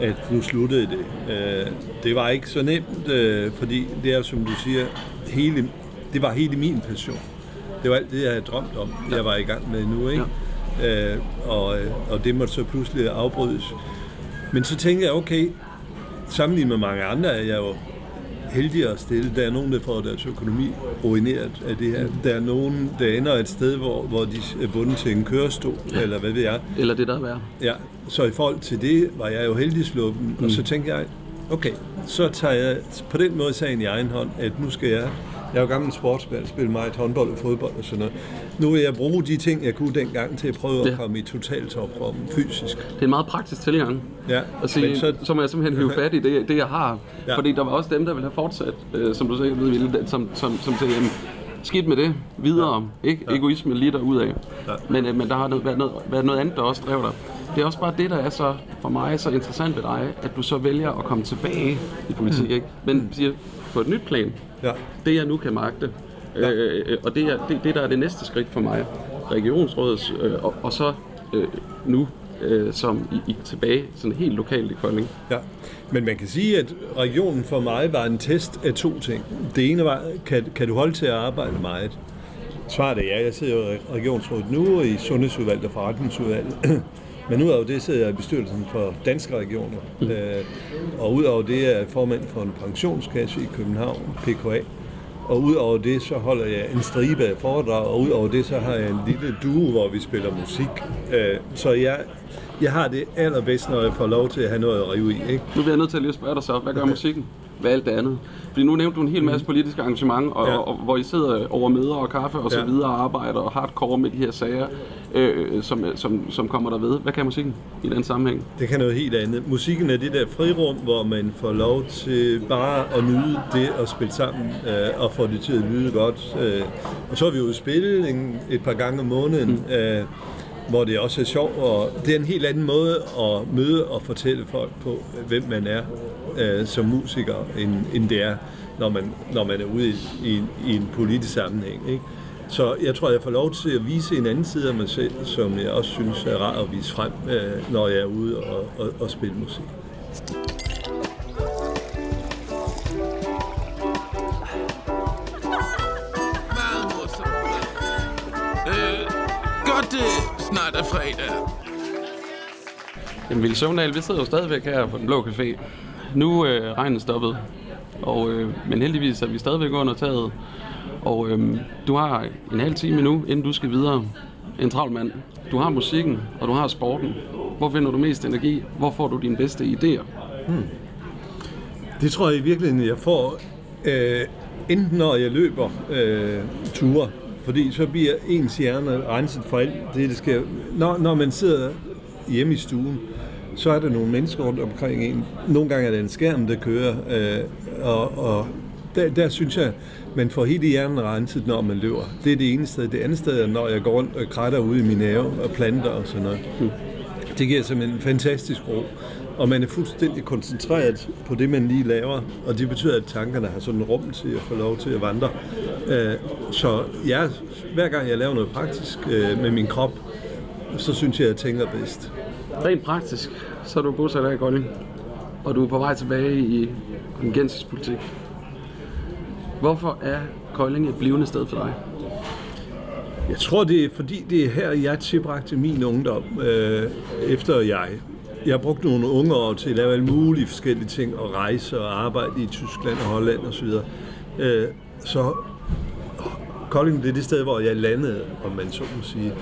Speaker 3: at nu sluttede det. Øh, Det var ikke så nemt, øh, fordi det er, som du siger, hele, det var hele min passion. Det var alt det, jeg havde drømt om, jeg var i gang med nu. Ikke? Øh, Og, og det måtte så pludselig afbrydes. Men så tænkte jeg, okay, sammenlignet med mange andre er jeg jo heldigere stille. Der er nogen, der får deres økonomi ruineret af det her. Der er nogen, der ender et sted, hvor, hvor de er bundet til en kørestol, ja. eller hvad ved jeg.
Speaker 2: Eller det, der er værd.
Speaker 3: Ja, så i forhold til det var jeg jo heldig sluppen, mm. og så tænkte jeg, okay, så tager jeg på den måde sagen i egen hånd, at nu skal jeg, jeg er jo gammel sportsmand, spille meget håndbold og fodbold og sådan noget. Nu vil jeg bruge de ting, jeg kunne dengang til at prøve at
Speaker 2: Ja.
Speaker 3: komme i total topform fysisk.
Speaker 2: Det er en meget praktisk tilgang.
Speaker 3: Ja,
Speaker 2: at sige, så, så må jeg simpelthen hive fat i det, det jeg har.
Speaker 3: Ja.
Speaker 2: Fordi der var også dem, der ville have fortsat, øh, som du ved, ville, som, som, som sagde, jamen, skidt med det, videre, ja. ikke?
Speaker 3: Ja.
Speaker 2: Egoisme lige derud af.
Speaker 3: Ja.
Speaker 2: Men, øh, men der har noget, været, noget, været noget andet, der også drev dig. Det er også bare det, der er så for mig så interessant ved dig, at du så vælger at komme tilbage i politik, ikke? Men siger, på et nyt plan,
Speaker 3: Ja,
Speaker 2: det jeg nu kan magte, ja. øh, og det, er, det, det der er det næste skridt for mig, regionsrådets, øh, og, og så øh, nu øh, som i, i, tilbage sådan helt lokalt i Kolding.
Speaker 3: Ja, men man kan sige, at regionen for mig var en test af to ting. Det ene var, kan, kan du holde til at arbejde meget? Svaret er ja. Jeg sidder i regionsrådet nu og i sundhedsudvalget og forretningsudvalget. Men udover det sidder jeg i bestyrelsen for danske regioner. Mm. Øh, og udover det er jeg formand for en pensionskasse i København, PKA. Og udover det, så holder jeg en stribe af foredrag, og udover det, så har jeg en lille duo, hvor vi spiller musik. Øh, så jeg, jeg har det allerbedst, når jeg får lov til at have noget at rive i. Ikke?
Speaker 2: Nu bliver jeg nødt til at lige spørge dig så, hvad gør musikken? Hvad alt det andet? Fordi nu nævnte du en hel masse politiske arrangement, og,
Speaker 3: Ja.
Speaker 2: og, og hvor I sidder over møder og kaffe og så
Speaker 3: Ja.
Speaker 2: videre og arbejder og hardcore med de her sager, øh, som, som, som kommer der ved. Hvad kan musikken i den sammenhæng?
Speaker 3: Det kan noget helt andet. Musikken er det der frirum, hvor man får lov til bare at nyde det at spille sammen, øh, og få det til at lyde godt. Øh, og så har vi jo spillet en, et par gange om måneden, øh, hvor det også er sjovt, og det er en helt anden måde at møde og fortælle folk på, hvem man er øh, som musiker, end, end det er, når man, når man er ude i, i, i en politisk sammenhæng. Ikke? Så jeg tror, jeg får lov til at vise en anden side af mig selv, som jeg også synes er rar at vise frem, øh, når jeg er ude og, og, og spille musik.
Speaker 1: Snart er fredag.
Speaker 2: Jamen, Ville Søvndal, vi sidder jo stadigvæk her på Den Blå Café. Nu er øh, regnen stoppet, og, øh, men heldigvis er vi stadigvæk under taget. Og øh, du har en halv time nu, inden du skal videre. En travl mand. Du har musikken, og du har sporten. Hvor finder du mest energi? Hvor får du dine bedste idéer?
Speaker 3: Det tror jeg i virkeligheden, jeg får øh, enten når jeg løber øh, ture, fordi så bliver ens hjerne renset for alt det, der sker. Når, når man sidder hjemme i stuen, så er der nogle mennesker rundt omkring en. Nogle gange er det en skærm, der kører, øh, og, og der, der synes jeg, man får helt i hjernen renset, når man løber. Det er det ene sted. Det andet sted er, når jeg går rundt og krætter ude i min have og planter og sådan noget. Det giver simpelthen en fantastisk ro. Og man er fuldstændig koncentreret på det, man lige laver. Og det betyder, at tankerne har sådan rum til at få lov til at vandre. Øh, Så jeg, hver gang jeg laver noget praktisk øh, med min krop, så synes jeg, at jeg tænker bedst.
Speaker 2: Rent praktisk, så er du bosat her i Kolding, og du er på vej tilbage i kontingensisk politik. Hvorfor er Kolding et blivende sted for dig?
Speaker 3: Jeg tror, det er fordi, det er her, jeg tilbragte min ungdom, øh, efter jeg. Jeg brugte nogle unge år til at lave alle mulige forskellige ting, og rejse og arbejde i Tyskland og Holland osv. Øh, så Kolding det er det sted, hvor jeg landede, om man så må sige.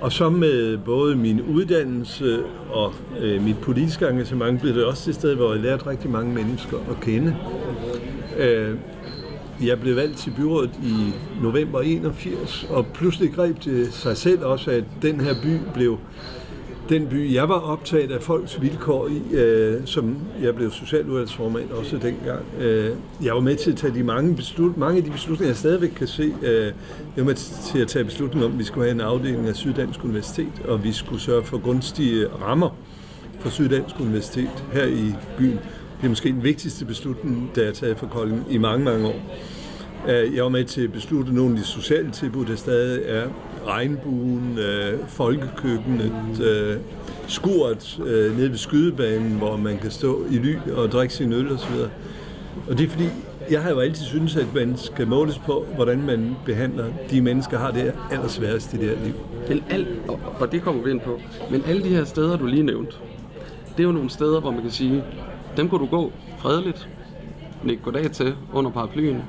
Speaker 3: Og så med både min uddannelse og øh, mit politiske engagement, blev det også det sted, hvor jeg lærte rigtig mange mennesker at kende. Øh, jeg blev valgt til byrådet i november 81, og pludselig greb det sig selv også, at den her by blev den by, jeg var optaget af folks vilkår i, øh, som jeg blev socialudvalgsformand også dengang. Øh, jeg var med til at tage de mange, beslut, mange af de beslutninger, jeg stadigvæk kan se. Øh, jeg var med til at tage beslutningen om, at vi skulle have en afdeling af Syddansk Universitet, og vi skulle sørge for gunstige rammer for Syddansk Universitet her i byen. Det er måske den vigtigste beslutning, der er taget for Kolding i mange, mange år. Øh, jeg var med til at beslutte nogle af de sociale tilbud, der stadig er. Regnbuen, øh, folkekøkkenet, øh, skuret øh, nede ved skydebanen, hvor man kan stå i ly og drikke sin øl osv. Og det er fordi, jeg har jo altid syntes, at man skal måles på, hvordan man behandler de mennesker, har det allersværeste i det her liv.
Speaker 2: Men alt, og, og det kommer vi ind på, men alle de her steder, du lige nævnte, det er jo nogle steder, hvor man kan sige, dem kunne du gå fredeligt, nikke goddag til under paraplyen,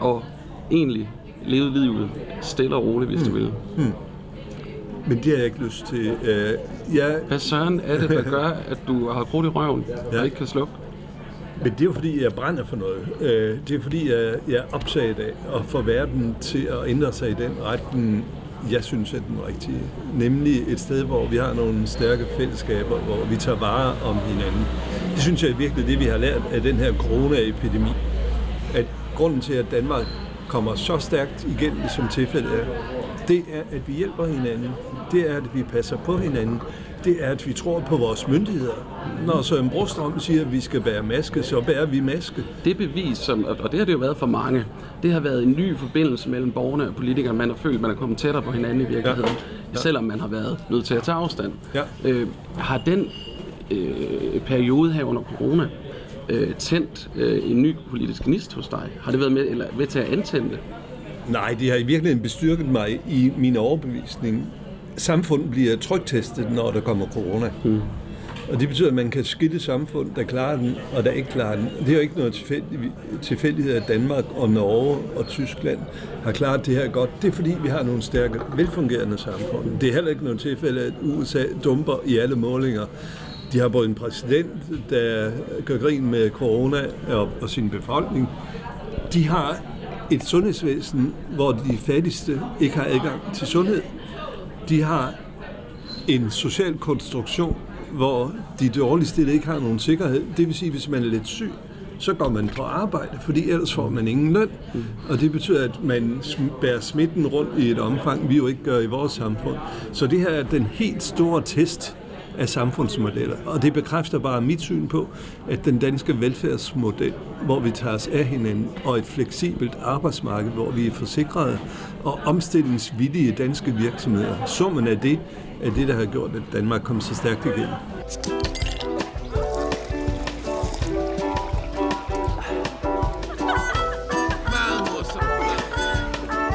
Speaker 2: og egentlig leve livet stille og roligt, hvis du vil.
Speaker 3: Men det har jeg ikke lyst til. Øh, Jeg,
Speaker 2: Hvad søren er det, der gør, at du har krudt i røven
Speaker 3: Ja.
Speaker 2: og ikke kan slukke?
Speaker 3: Men det er jo fordi, jeg brænder for noget. Øh, Det er fordi, jeg jeg er optaget af at få verden til at ændre sig i den retning, jeg synes er den rigtige. Nemlig et sted, hvor vi har nogle stærke fællesskaber, hvor vi tager vare om hinanden. Det synes jeg er virkelig det, vi har lært af den her coronaepidemi. At grunden til, at Danmark kommer så stærkt igennem, som tilfældet er, det er, at vi hjælper hinanden. Det er, at vi passer på hinanden. Det er, at vi tror på vores myndigheder. Når Søren Brostrøm siger, at vi skal bære maske, så bærer vi maske.
Speaker 2: Det bevis, som, og det har det jo været for mange, det har været en ny forbindelse mellem borgerne og politikerne. Man har følt, at man er kommet tættere på hinanden i virkeligheden, ja.
Speaker 3: Ja.
Speaker 2: selvom man har været nødt til at tage afstand.
Speaker 3: Ja.
Speaker 2: Øh, har den øh, periode her under corona øh, tændt øh, en ny politisk gnist hos dig? Har det været med, eller med til at antænde det?
Speaker 3: Nej, det har i virkeligheden bestyrket mig i min overbevisning. Samfundet bliver trygtestet, når der kommer corona. Mm. Og det betyder, at man kan skille samfund, der klarer den, og der ikke klarer den. Det er jo ikke noget tilfældig- tilfældighed, at Danmark og Norge og Tyskland har klaret det her godt. Det er fordi, vi har nogle stærke, velfungerende samfund. Det er heller ikke noget tilfælde, at USA dumper i alle målinger. De har både en præsident, der gør grin med corona og, og sin befolkning. De har et sundhedsvæsen, hvor de fattigste ikke har adgang til sundhed. De har en social konstruktion, hvor de dårligst stillede ikke har nogen sikkerhed. Det vil sige, hvis man er lidt syg, så går man på arbejde, fordi ellers får man ingen løn. Og det betyder, at man bærer smitten rundt i et omfang, vi jo ikke gør i vores samfund. Så det her er den helt store test af samfundsmodeller. Og det bekræfter bare mit syn på, at den danske velfærdsmodel, hvor vi tager os af hinanden, og et fleksibelt arbejdsmarked, hvor vi er forsikrede, og omstillingsvillige danske virksomheder, summen af det, er det, der har gjort, at Danmark kom så stærkt igennem.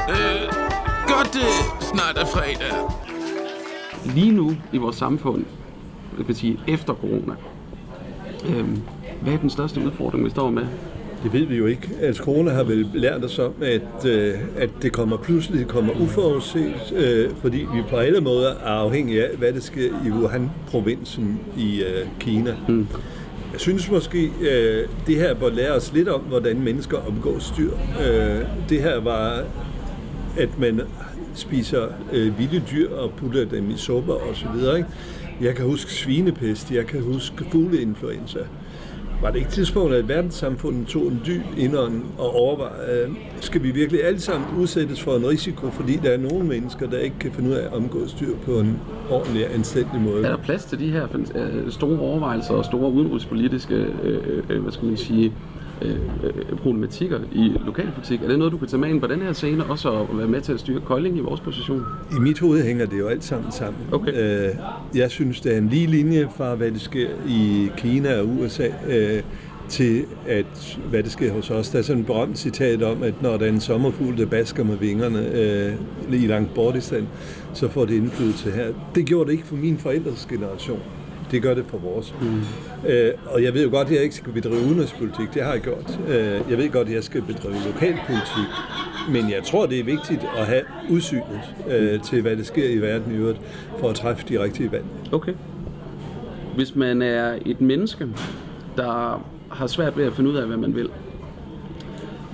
Speaker 1: Øh, snart er fredag.
Speaker 2: Lige nu i vores samfund, vil sige efter corona, øh, hvad er den største udfordring, vi står med?
Speaker 3: Det ved vi jo ikke. Altså, corona har vel lært os om, at, øh, at det kommer pludselig, det kommer uforudset, øh, fordi vi på alle måder er afhængige af, hvad der sker i Wuhan-provinsen i øh, Kina. Mm. Jeg synes måske, øh, det her bør lære os lidt om, hvordan mennesker omgås dyr. Øh, det her var, at man spiser øh, vilde dyr og putter dem i supper og så videre. Ikke? Jeg kan huske svinepest, jeg kan huske fugleinfluenza. Var det ikke tidspunktet, at verdenssamfundet tog en dyb indånd og overvejede, øh, skal vi virkelig alle sammen udsættes for en risiko, fordi der er nogle mennesker, der ikke kan finde ud af at omgå styr på en ordentlig og anstændig måde?
Speaker 2: Er der plads til de her øh, store overvejelser og store udenrigspolitiske, øh, øh, øh, hvad skal man sige, øh, øh, problematikker i lokalpolitik? Er det noget, du kan tage med ind på den her scene, også at være med til at styre Kolding i vores position?
Speaker 3: I mit hoved hænger det jo alt sammen sammen.
Speaker 2: Okay.
Speaker 3: Øh, jeg synes, det er en lige linje fra, hvad det sker i Kina og USA, øh, til at, hvad det sker hos os. Der er sådan et berømt citat om, at når der er en sommerfugl, der basker med vingerne øh, i langt bort i stand, så får det indflydelse her. Det gjorde det ikke for min forældres generation. Det gør det for vores. Mm. Øh, og jeg ved jo godt, at jeg ikke skal bedrive udenrigspolitik. Det har jeg gjort. Øh, jeg ved godt, at jeg skal bedrive lokalpolitik. Men jeg tror, det er vigtigt at have udsynet øh, til, hvad der sker i verden i øvrigt, for at træffe de rigtige valg.
Speaker 2: Okay. Hvis man er et menneske, der har svært ved at finde ud af, hvad man vil.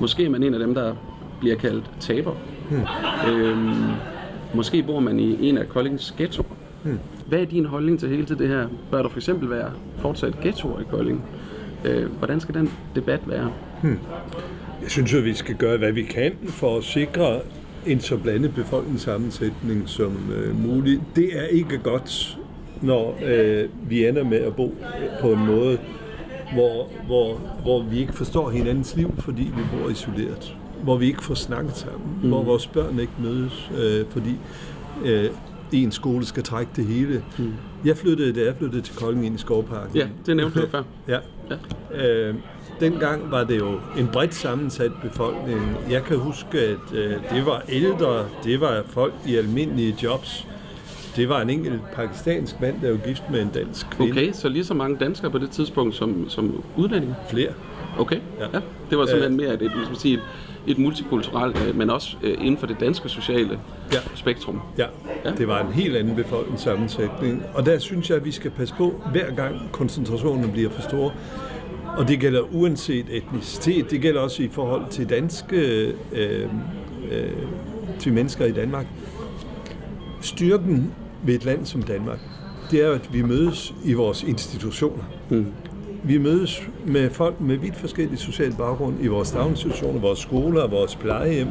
Speaker 2: Måske er man en af dem, der bliver kaldt taber. Hmm. Øhm, måske bor man i en af Koldings ghettoer. Hmm. Hvad er din holdning til hele det her? Bør der for eksempel være fortsat ghettoer i Kolding? Øh, hvordan skal den debat være? Hmm.
Speaker 3: Jeg synes at vi skal gøre, hvad vi kan for at sikre en så blandet befolkningssammensætning som øh, muligt. Det er ikke godt, når øh, vi ender med at bo på en måde, hvor, hvor, hvor vi ikke forstår hinandens liv, fordi vi bor isoleret. Hvor vi ikke får snakket sammen. Mm. Hvor vores børn ikke mødes, øh, fordi øh, en skole skal trække det hele. Mm. Jeg flyttede, da jeg flyttede til Kolding ind i Skovparken.
Speaker 2: Ja, det nævnte du før. [LAUGHS]
Speaker 3: ja. ja. Øh, dengang var det jo en bredt sammensat befolkning. Jeg kan huske, at øh, det var ældre, det var folk i almindelige jobs. Det var en enkelt pakistansk mand, der var gift med en dansk kvinde.
Speaker 2: Okay, så lige så mange danskere på det tidspunkt som, som udlændinge?
Speaker 3: Flere.
Speaker 2: Okay, ja. ja. Det var simpelthen mere et, et, sige, et, et multikulturelt, øh, men også øh, inden for det danske sociale ja. spektrum.
Speaker 3: Ja. ja, det var en helt anden befolkningssammensætning. Og der synes jeg, at vi skal passe på, hver gang koncentrationen bliver for stor. Og det gælder uanset etnicitet. Det gælder også i forhold til danske øh, øh, til mennesker i Danmark. Styrken ved et land som Danmark, det er, at vi mødes i vores institutioner. Mm. Vi mødes med folk med vidt forskellige sociale baggrund i vores daginstitutioner, vores skoler og vores plejehjem.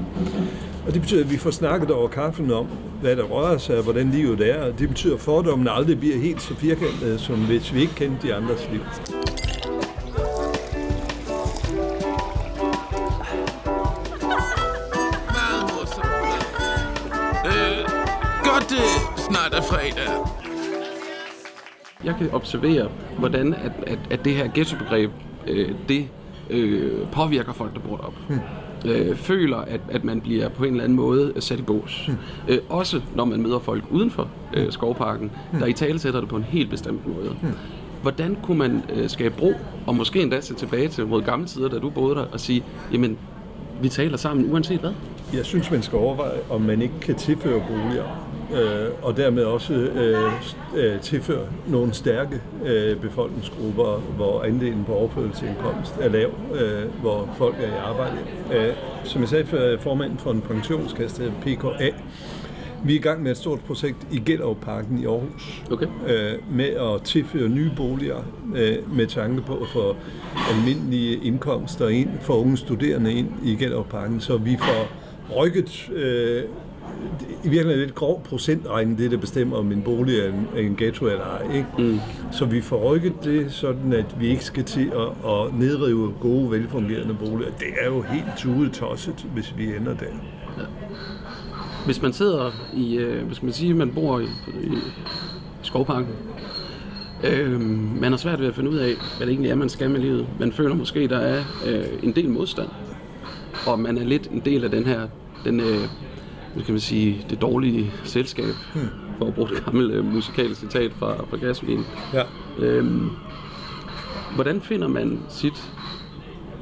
Speaker 3: Og det betyder, at vi får snakket over kaffen om, hvad der rører sig og hvordan livet er. Og det betyder, at fordommen aldrig bliver helt så firkantet, som hvis vi ikke kender de andres liv.
Speaker 1: Øh, snart er fredag.
Speaker 2: Jeg kan observere, hvordan at, at, at det her ghettobegreb, øh, det øh, påvirker folk, der bor deroppe. Hmm. Øh, føler, at, at man bliver på en eller anden måde sat i bås. Hmm. Øh, også når man møder folk uden for øh, skovparken, hmm. der i tale sætter det på en helt bestemt måde. Hmm. Hvordan kunne man øh, skabe bro, og måske endda se tilbage til mod gamle tider, da du boede der, og sige, jamen, vi taler sammen uanset hvad?
Speaker 3: Jeg synes, man skal overveje, om man ikke kan tilføre boliger øh, og dermed også øh, øh, tilføre nogle stærke øh, befolkningsgrupper, hvor andelen på overførselsindkomst er lav, øh, hvor folk er i arbejde. Øh, som jeg sagde før, formanden for en pensionskasse, PKA, vi er i gang med et stort projekt i Gellerup-parken i Aarhus.
Speaker 2: Okay.
Speaker 3: Øh, med at tilføre nye boliger øh, med tanke på at få almindelige indkomster ind, for unge studerende ind i Gellerup-parken, så vi får rykket øh, i virkeligheden lidt grov procentregning, det der bestemmer, om en bolig er en, er en ghetto eller ej. Ikke? Mm. Så vi får rykket det, sådan at vi ikke skal til at, at nedrive gode, velfungerende boliger. Det er jo helt tudetosset, hvis vi ender der. Ja.
Speaker 2: Hvis man sidder i, øh, hvis man siger, man bor i, i skovparken, øh, man har svært ved at finde ud af, hvad det egentlig er, man skal med livet. Man føler måske, der er øh, en del modstand, og man er lidt en del af den her den, øh, hvad kan man sige, det dårlige selskab, hmm. for at bruge et gammelt uh, musikalsk citat fra, fra Gasolin.
Speaker 3: Ja. Øhm,
Speaker 2: hvordan finder man sit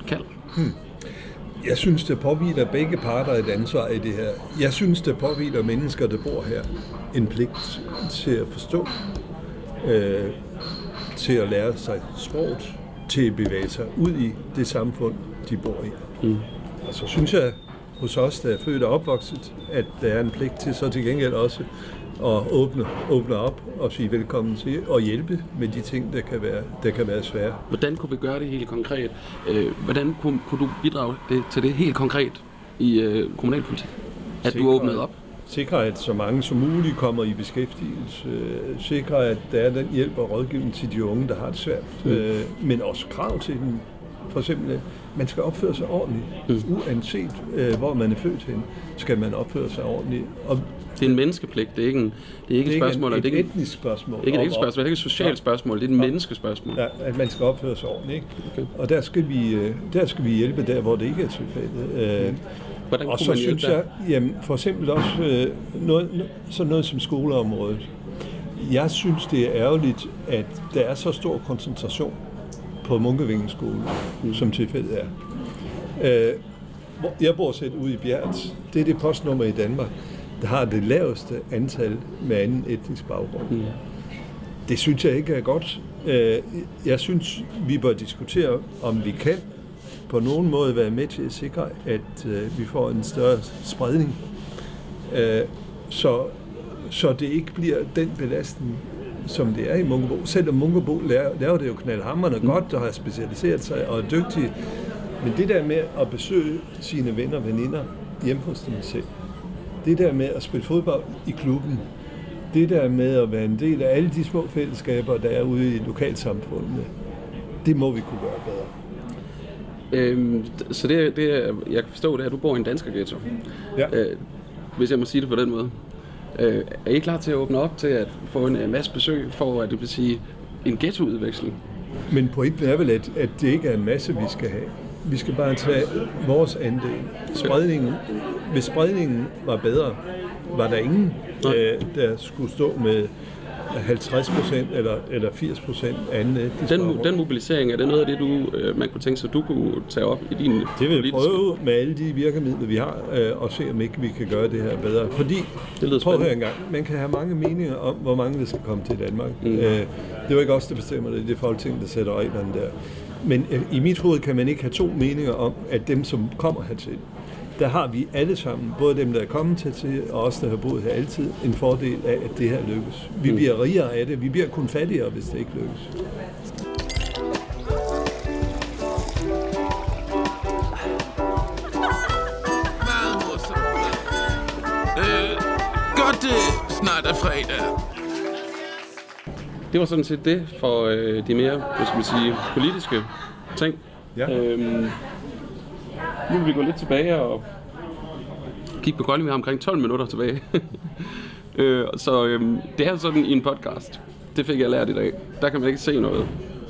Speaker 2: kald? Hmm.
Speaker 3: Jeg synes, det påviler begge parter et ansvar i det her. Jeg synes, det påviler mennesker, der bor her, en pligt til at forstå, øh, til at lære sig sproget, til at bevæge sig ud i det samfund, de bor i. Mm. Og så synes jeg, hos os, der er født og opvokset, at der er en pligt til så til gengæld også og åbne, åbne op og sige velkommen til og hjælpe med de ting, der kan være, der kan være svære.
Speaker 2: Hvordan kunne vi gøre det helt konkret? Øh, hvordan kunne, kunne du bidrage det, til det helt konkret i øh, kommunalpolitik? At
Speaker 3: Sikre-
Speaker 2: du åbnede op?
Speaker 3: Sikre, at så mange som muligt kommer i beskæftigelse. Sikre, at der er den hjælp og rådgivning til de unge, der har det svært. Mm. Øh, men også krav til dem. For eksempel, at man skal opføre sig ordentligt. Mm. Uanset øh, hvor man er født hen, skal man opføre sig ordentligt. Og
Speaker 2: Det er en menneskepligt, det er ikke, en, det er ikke et spørgsmål,
Speaker 3: et,
Speaker 2: det er
Speaker 3: et
Speaker 2: ikke,
Speaker 3: etnisk spørgsmål.
Speaker 2: ikke et
Speaker 3: om-
Speaker 2: etisk spørgsmål, det er ikke et socialt spørgsmål, det er et menneskespørgsmål.
Speaker 3: Ja, at man skal opføre sig ordentligt. Ikke?
Speaker 2: Okay.
Speaker 3: Og der skal, vi, øh, der skal vi hjælpe der, hvor det ikke er tilfældet. Øh,
Speaker 2: Hvordan
Speaker 3: og så
Speaker 2: man
Speaker 3: synes jeg, jamen, for eksempel også øh, noget, sådan noget som skoleområdet. Jeg synes, det er ærgerligt, at der er så stor koncentration på Munkevingens skole, mm. som tilfældet er. Øh, jeg bor selv ude i Bjergt. Det er det postnummer i Danmark, der har det laveste antal med anden etnisk baggrund. Mm. Det synes jeg ikke er godt. Øh, Jeg synes, vi bør diskutere, om vi kan på nogen måde være med til at sikre, at øh, vi får en større spredning. Øh, Så, så det ikke bliver den belastning, som det er i Munkebo. Selvom Munkebo laver, laver det jo knaldhamrende mm. godt og har specialiseret sig og er dygtig. Men det der med at besøge sine venner og veninder hjemme hos dem selv, det der med at spille fodbold i klubben, det der med at være en del af alle de små fællesskaber, der er ude i lokalsamfundene, det må vi kunne gøre bedre.
Speaker 2: Øhm, så det, det, er- jeg kan forstå, det er, at du bor i en dansker ghetto.
Speaker 3: Ja.
Speaker 2: Øh, hvis jeg må sige det på den måde. Øh, er I klar til at åbne op til at få en øh, masse besøg for, at det vil sige en ghettoudveksling?
Speaker 3: Men pointen er vel, at, at det ikke er en masse, vi skal have. Vi skal bare tage vores andel. Spredningen, hvis spredningen var bedre, var der ingen, øh, der skulle stå med 50 procent eller, eller 80 procent anden
Speaker 2: Den, den mobilisering, er det noget af det, du, øh, man kunne tænke sig, du kunne tage op i din
Speaker 3: Det vil jeg prøve med alle de virkemidler, vi har, øh, og se om ikke vi kan gøre det her bedre. Fordi,
Speaker 2: Det lyder
Speaker 3: prøv at høre en gang, man kan have mange meninger om, hvor mange der skal komme til Danmark. Mm. Øh, det er jo ikke os, der bestemmer det, det er Folketinget, der sætter reglerne der. Men øh, i mit hoved kan man ikke have to meninger om, at dem, som kommer hertil, der har vi alle sammen, både dem, der er kommet hertil, og os, der har boet her altid, en fordel af, at det her lykkes. Vi bliver rigere af det. Vi bliver kun fattigere, hvis det ikke lykkes.
Speaker 1: Øh, godt det snart er fredag.
Speaker 2: Det var sådan set det for øh, de mere, hvad skal man sige, politiske ting.
Speaker 3: Ja.
Speaker 2: Øhm, nu vil vi gå lidt tilbage og kigge på Kolding. Vi har omkring 12 minutter tilbage. [LAUGHS] øh, så øh, det er sådan i en podcast. Det fik jeg lært i dag. Der kan man ikke se noget.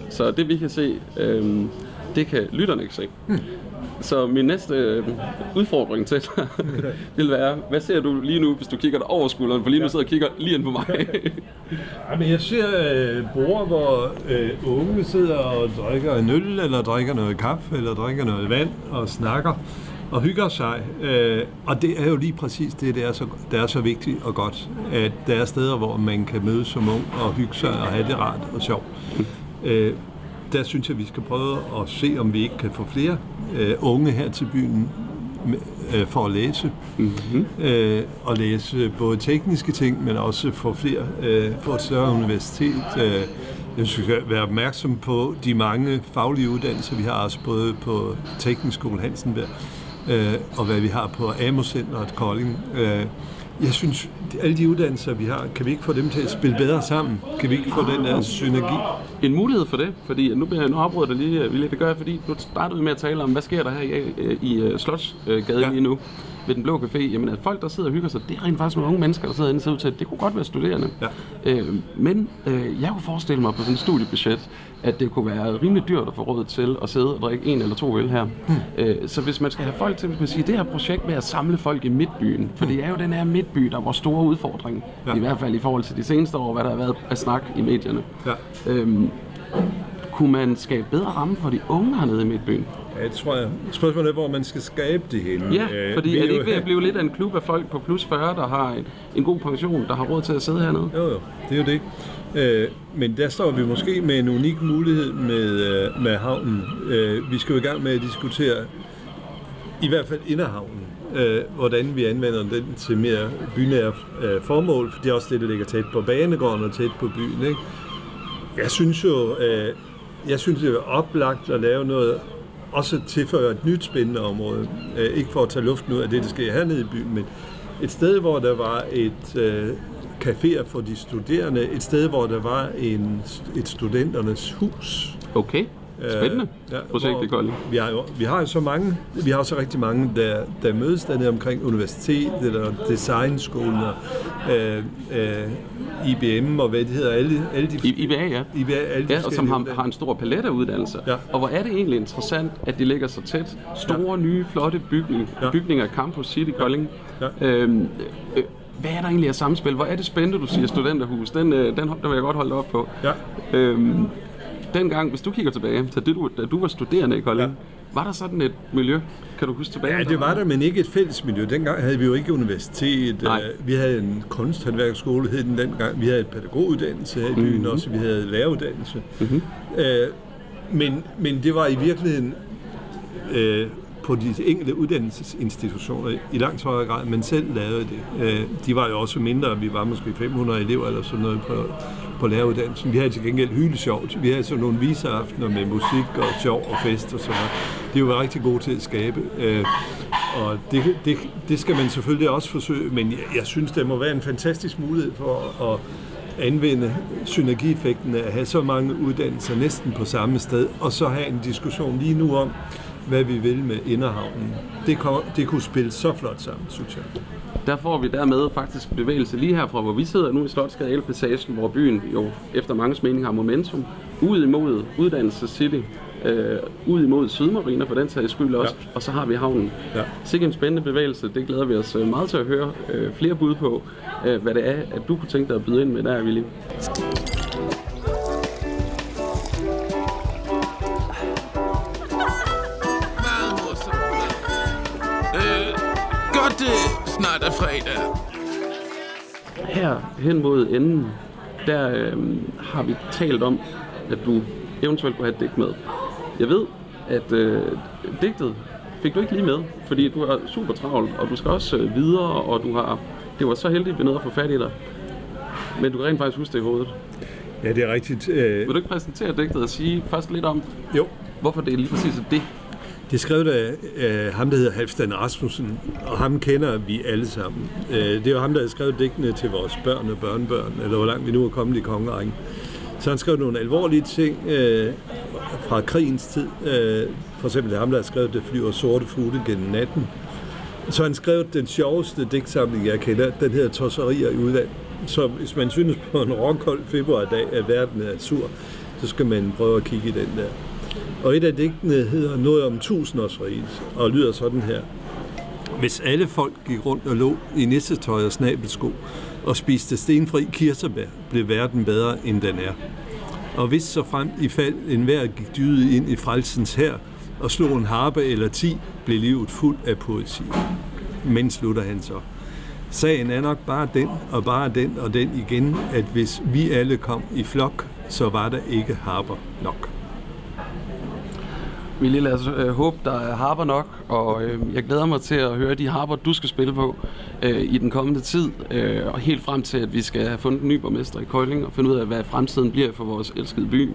Speaker 2: Så det vi kan se, øh, det kan lytterne ikke se. Hm. Så min næste øh, udfordring til dig [LAUGHS] vil være, hvad ser du lige nu, hvis du kigger dig over skulderen? For lige nu sidder jeg og kigger lige ind på mig. [LAUGHS]
Speaker 3: Ja, men jeg ser øh, borde, hvor øh, unge sidder og drikker en øl, eller drikker noget kaffe, eller drikker noget vand, og snakker og hygger sig. Øh, og det er jo lige præcis det, der er, så, der er så vigtigt og godt, at der er steder, hvor man kan mødes som ung og hygge sig og have det rart og sjovt. Øh, der synes jeg, vi skal prøve at se, om vi ikke kan få flere øh, unge her til byen øh, for at læse. Mm-hmm. Øh, og læse både tekniske ting, men også få flere, øh, få et større universitet. Øh, jeg synes, vi skal være opmærksom på de mange faglige uddannelser, vi har også både på Teknisk Skole Hansenberg, øh, og hvad vi har på AMO-centret Kolding. Øh, jeg synes, alle de uddannelser, vi har, kan vi ikke få dem til at spille bedre sammen? Kan vi ikke få den der synergi?
Speaker 2: en mulighed for det, fordi nu, bliver jeg, nu afbryder jeg lige, Ville. Det gør jeg, fordi nu startede med at tale om, hvad sker der her i, øh, i uh, Slotsgade
Speaker 3: Ja.
Speaker 2: lige nu ved den blå café. Jamen, at folk, der sidder og hygger sig, det er rent faktisk nogle unge mennesker, der sidder inde og ser ud til, at det kunne godt være studerende.
Speaker 3: Ja.
Speaker 2: Øh, men øh, jeg kunne forestille mig på sådan et studiebudget, at det kunne være rimelig dyrt at få råd til at sidde og drikke en eller to øl her. Hmm. Øh, så hvis man skal have folk til, hvis man siger, det her projekt med at samle folk i midtbyen, for det er jo den her midtby, der er vores store udfordring,
Speaker 3: Ja.
Speaker 2: i hvert fald i forhold til de seneste år, hvad der har været af snak i medierne.
Speaker 3: Ja.
Speaker 2: Øhm, kunne man skabe bedre ramme for de unge hernede i Midtbyen?
Speaker 3: Ja, det tror jeg. Spørgsmålet er, hvor man skal skabe det henne.
Speaker 2: Ja,
Speaker 3: Øh,
Speaker 2: fordi er det ikke ved at blive lidt af en klub af folk på plus 40, der har en, en god pension, der har råd til at sidde hernede?
Speaker 3: Jo, jo, det er jo det. Øh, men der står vi måske med en unik mulighed med, øh, med havnen. Øh, vi skal jo i gang med at diskutere, i hvert fald inderhavnen, øh, hvordan vi anvender den til mere bynære øh, formål, for det er også det, der ligger tæt på banegården og tæt på byen. Ikke? Jeg synes jo, øh, jeg synes, det er oplagt at lave noget, også tilføje et nyt spændende område. Øh, ikke for at tage luften ud af det, der sker hernede i byen, men et sted, hvor der var et øh, caféer for de studerende, et sted, hvor der var en, et studenternes hus.
Speaker 2: Okay. Spændende
Speaker 3: ja,
Speaker 2: projekt
Speaker 3: hvor
Speaker 2: i Kolding.
Speaker 3: Vi har jo vi har jo så mange, vi har så rigtig mange, der, der mødes dernede omkring universitetet eller designskolen og øh, øh, IBM og hvad det hedder, alle, alle de
Speaker 2: I, IBA, ja.
Speaker 3: IBA, alle de
Speaker 2: Ja, og som har, har en stor palet af uddannelser.
Speaker 3: Ja.
Speaker 2: Og hvor er det egentlig interessant, at de ligger så tæt. Store, nye, flotte bygning,
Speaker 3: Ja.
Speaker 2: bygninger af Campus City Kolding.
Speaker 3: Ja.
Speaker 2: Øhm, øh, hvad er der egentlig af samspil? Hvor er det spændende, du siger studenterhus? Den, øh, den, den vil jeg godt holde op på.
Speaker 3: Ja.
Speaker 2: Øhm, dengang, hvis du kigger tilbage til det, du, da du var studerende i Kolding,
Speaker 3: Ja.
Speaker 2: var der sådan et miljø? Kan du huske tilbage?
Speaker 3: Ja, det var der, men ikke et fælles miljø. Dengang havde vi jo ikke universitet.
Speaker 2: Nej.
Speaker 3: Øh, Vi havde en kunsthåndværksskole, hed den dengang. Vi havde et pædagoguddannelse her i byen
Speaker 2: Mhm.
Speaker 3: også. Vi havde læreruddannelse. Mm-hmm. Øh, men, men det var i virkeligheden øh, på de enkelte uddannelsesinstitutioner i langt højere grad, men selv lavede det. Øh, de var jo også mindre, vi var måske 500 elever eller sådan noget på, på læreruddannelsen. Vi havde til gengæld hylde sjovt. Vi havde sådan nogle viseaftener med musik og sjov og fest og sådan noget. Det var rigtig gode til at skabe. Øh, og det, det, det skal man selvfølgelig også forsøge, men jeg, jeg synes, det må være en fantastisk mulighed for at anvende synergieffekten af at have så mange uddannelser næsten på samme sted, og så have en diskussion lige nu om, hvad vi vil med Inderhavnen. Det, kom, det kunne spille så flot sammen, synes jeg.
Speaker 2: Der får vi dermed faktisk bevægelse lige herfra, hvor vi sidder nu i Slotsgade Elpassagen, hvor byen jo efter mange mening har momentum, ud imod Uddannelse City, øh, ud imod Sydmarina for den sags skyld også, ja. og så har vi havnen.
Speaker 3: Ja.
Speaker 2: Sikke en spændende bevægelse, det glæder vi os øh, meget til at høre øh, flere bud på, øh, hvad det er, at du kunne tænke dig at byde ind med der, Willy.
Speaker 1: Det snart er fredag.
Speaker 2: Her hen mod enden, der øh, har vi talt om, at du eventuelt kunne have et digt med. Jeg ved, at øh, digtet fik du ikke lige med, fordi du er super travlt, og du skal også øh, videre, og du har, det var så heldigt, at vi nåede at få fat i dig. Men du kan rent faktisk huske det i hovedet.
Speaker 3: Ja, det er rigtigt. Øh,
Speaker 2: Vil du ikke præsentere digtet og sige først lidt om,
Speaker 3: jo,
Speaker 2: hvorfor det er lige præcis er det?
Speaker 3: Det er skrevet af øh, ham, der hedder Halfdan Rasmussen, og ham kender vi alle sammen. Øh, det er jo ham, der har skrevet digtene til vores børn og børnebørn, eller hvor langt vi nu er kommet i kongerækken. Så han skrev nogle alvorlige ting øh, fra krigens tid. Øh, for eksempel det ham, der har skrevet Det flyver sorte fugle gennem natten. Så han skrevet den sjoveste digtsamling, jeg kender. Den hedder Tosserier i udland. Så hvis man synes på en råkold februardag, at verden er sur, så skal man prøve at kigge i den der. Og et af digtene hedder noget om tusindårsriget, og lyder sådan her. Hvis alle folk gik rundt og lå i nissetøj og snabelsko og spiste stenfri kirsebær, blev verden bedre, end den er. Og hvis så frem i fald enhver gik dyde ind i frelsens her og slog en harpe eller ti, blev livet fuld af poesi. Men slutter han så. Sagen er nok bare den, og bare den og den igen, at hvis vi alle kom i flok, så var der ikke harper nok.
Speaker 2: Vi lad os øh, håbe, der er harper nok, og øh, jeg glæder mig til at høre de harper, du skal spille på øh, i den kommende tid, øh, og helt frem til, at vi skal have fundet en ny borgmester i Kolding og finde ud af, hvad fremtiden bliver for vores elskede by.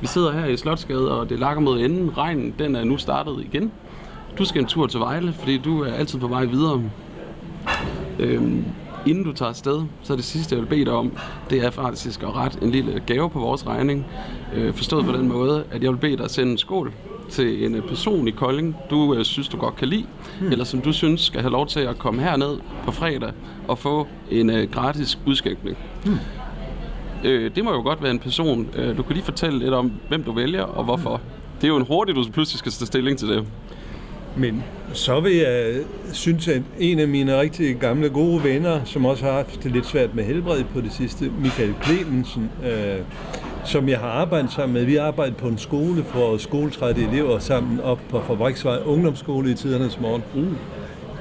Speaker 2: Vi sidder her i Slotsgade, og det lakker mod enden. Regnen, den er nu startet igen. Du skal en tur til Vejle, fordi du er altid på vej videre. Øhm, inden du tager afsted, så er det sidste, jeg vil bede dig om, det er faktisk at rette en lille gave på vores regning. Øh, forstået på den måde, at jeg vil bede dig at sende en skål til en øh, person i Kolding, du øh, synes, du godt kan lide, hmm. eller som du synes skal have lov til at komme herned på fredag og få en øh, gratis udskænkning. Hmm. Øh, det må jo godt være en person. Øh, du kan lige fortælle lidt om, hvem du vælger og hvorfor. Det er jo en hurtig, du pludselig skal tage stilling til det.
Speaker 3: Men så vil jeg synes, at en af mine rigtig gamle gode venner, som også har haft det lidt svært med helbred på det sidste, Michael Clemensen, øh, som jeg har arbejdet sammen med. Vi har arbejdet på en skole for skoletrætte elever sammen op på Fabriksvej Ungdomsskole i tidernes morgen. Mm.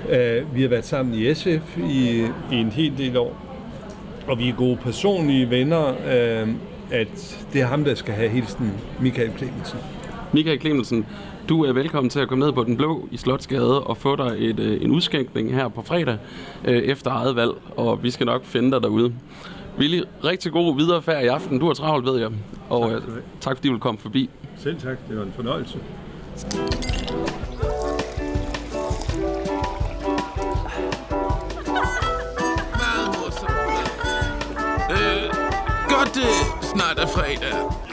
Speaker 3: Øh, vi har været sammen i SF i, i en hel del år, og vi er gode personlige venner, øh, at det er ham, der skal have hilsen Michael Clemensen.
Speaker 2: Michael Clemensen, Du er velkommen til at komme ned på Den Blå i Slotsgade og få dig et, øh, en udskænkning her på fredag øh, efter eget valg, og vi skal nok finde dig derude. Willy, rigtig god viderefærd i aften. Du er travlt, ved jeg. Og tak, øh, tak fordi du vil komme forbi.
Speaker 3: Selv tak, det var en fornøjelse.
Speaker 1: Øh, godt det snart er fredag.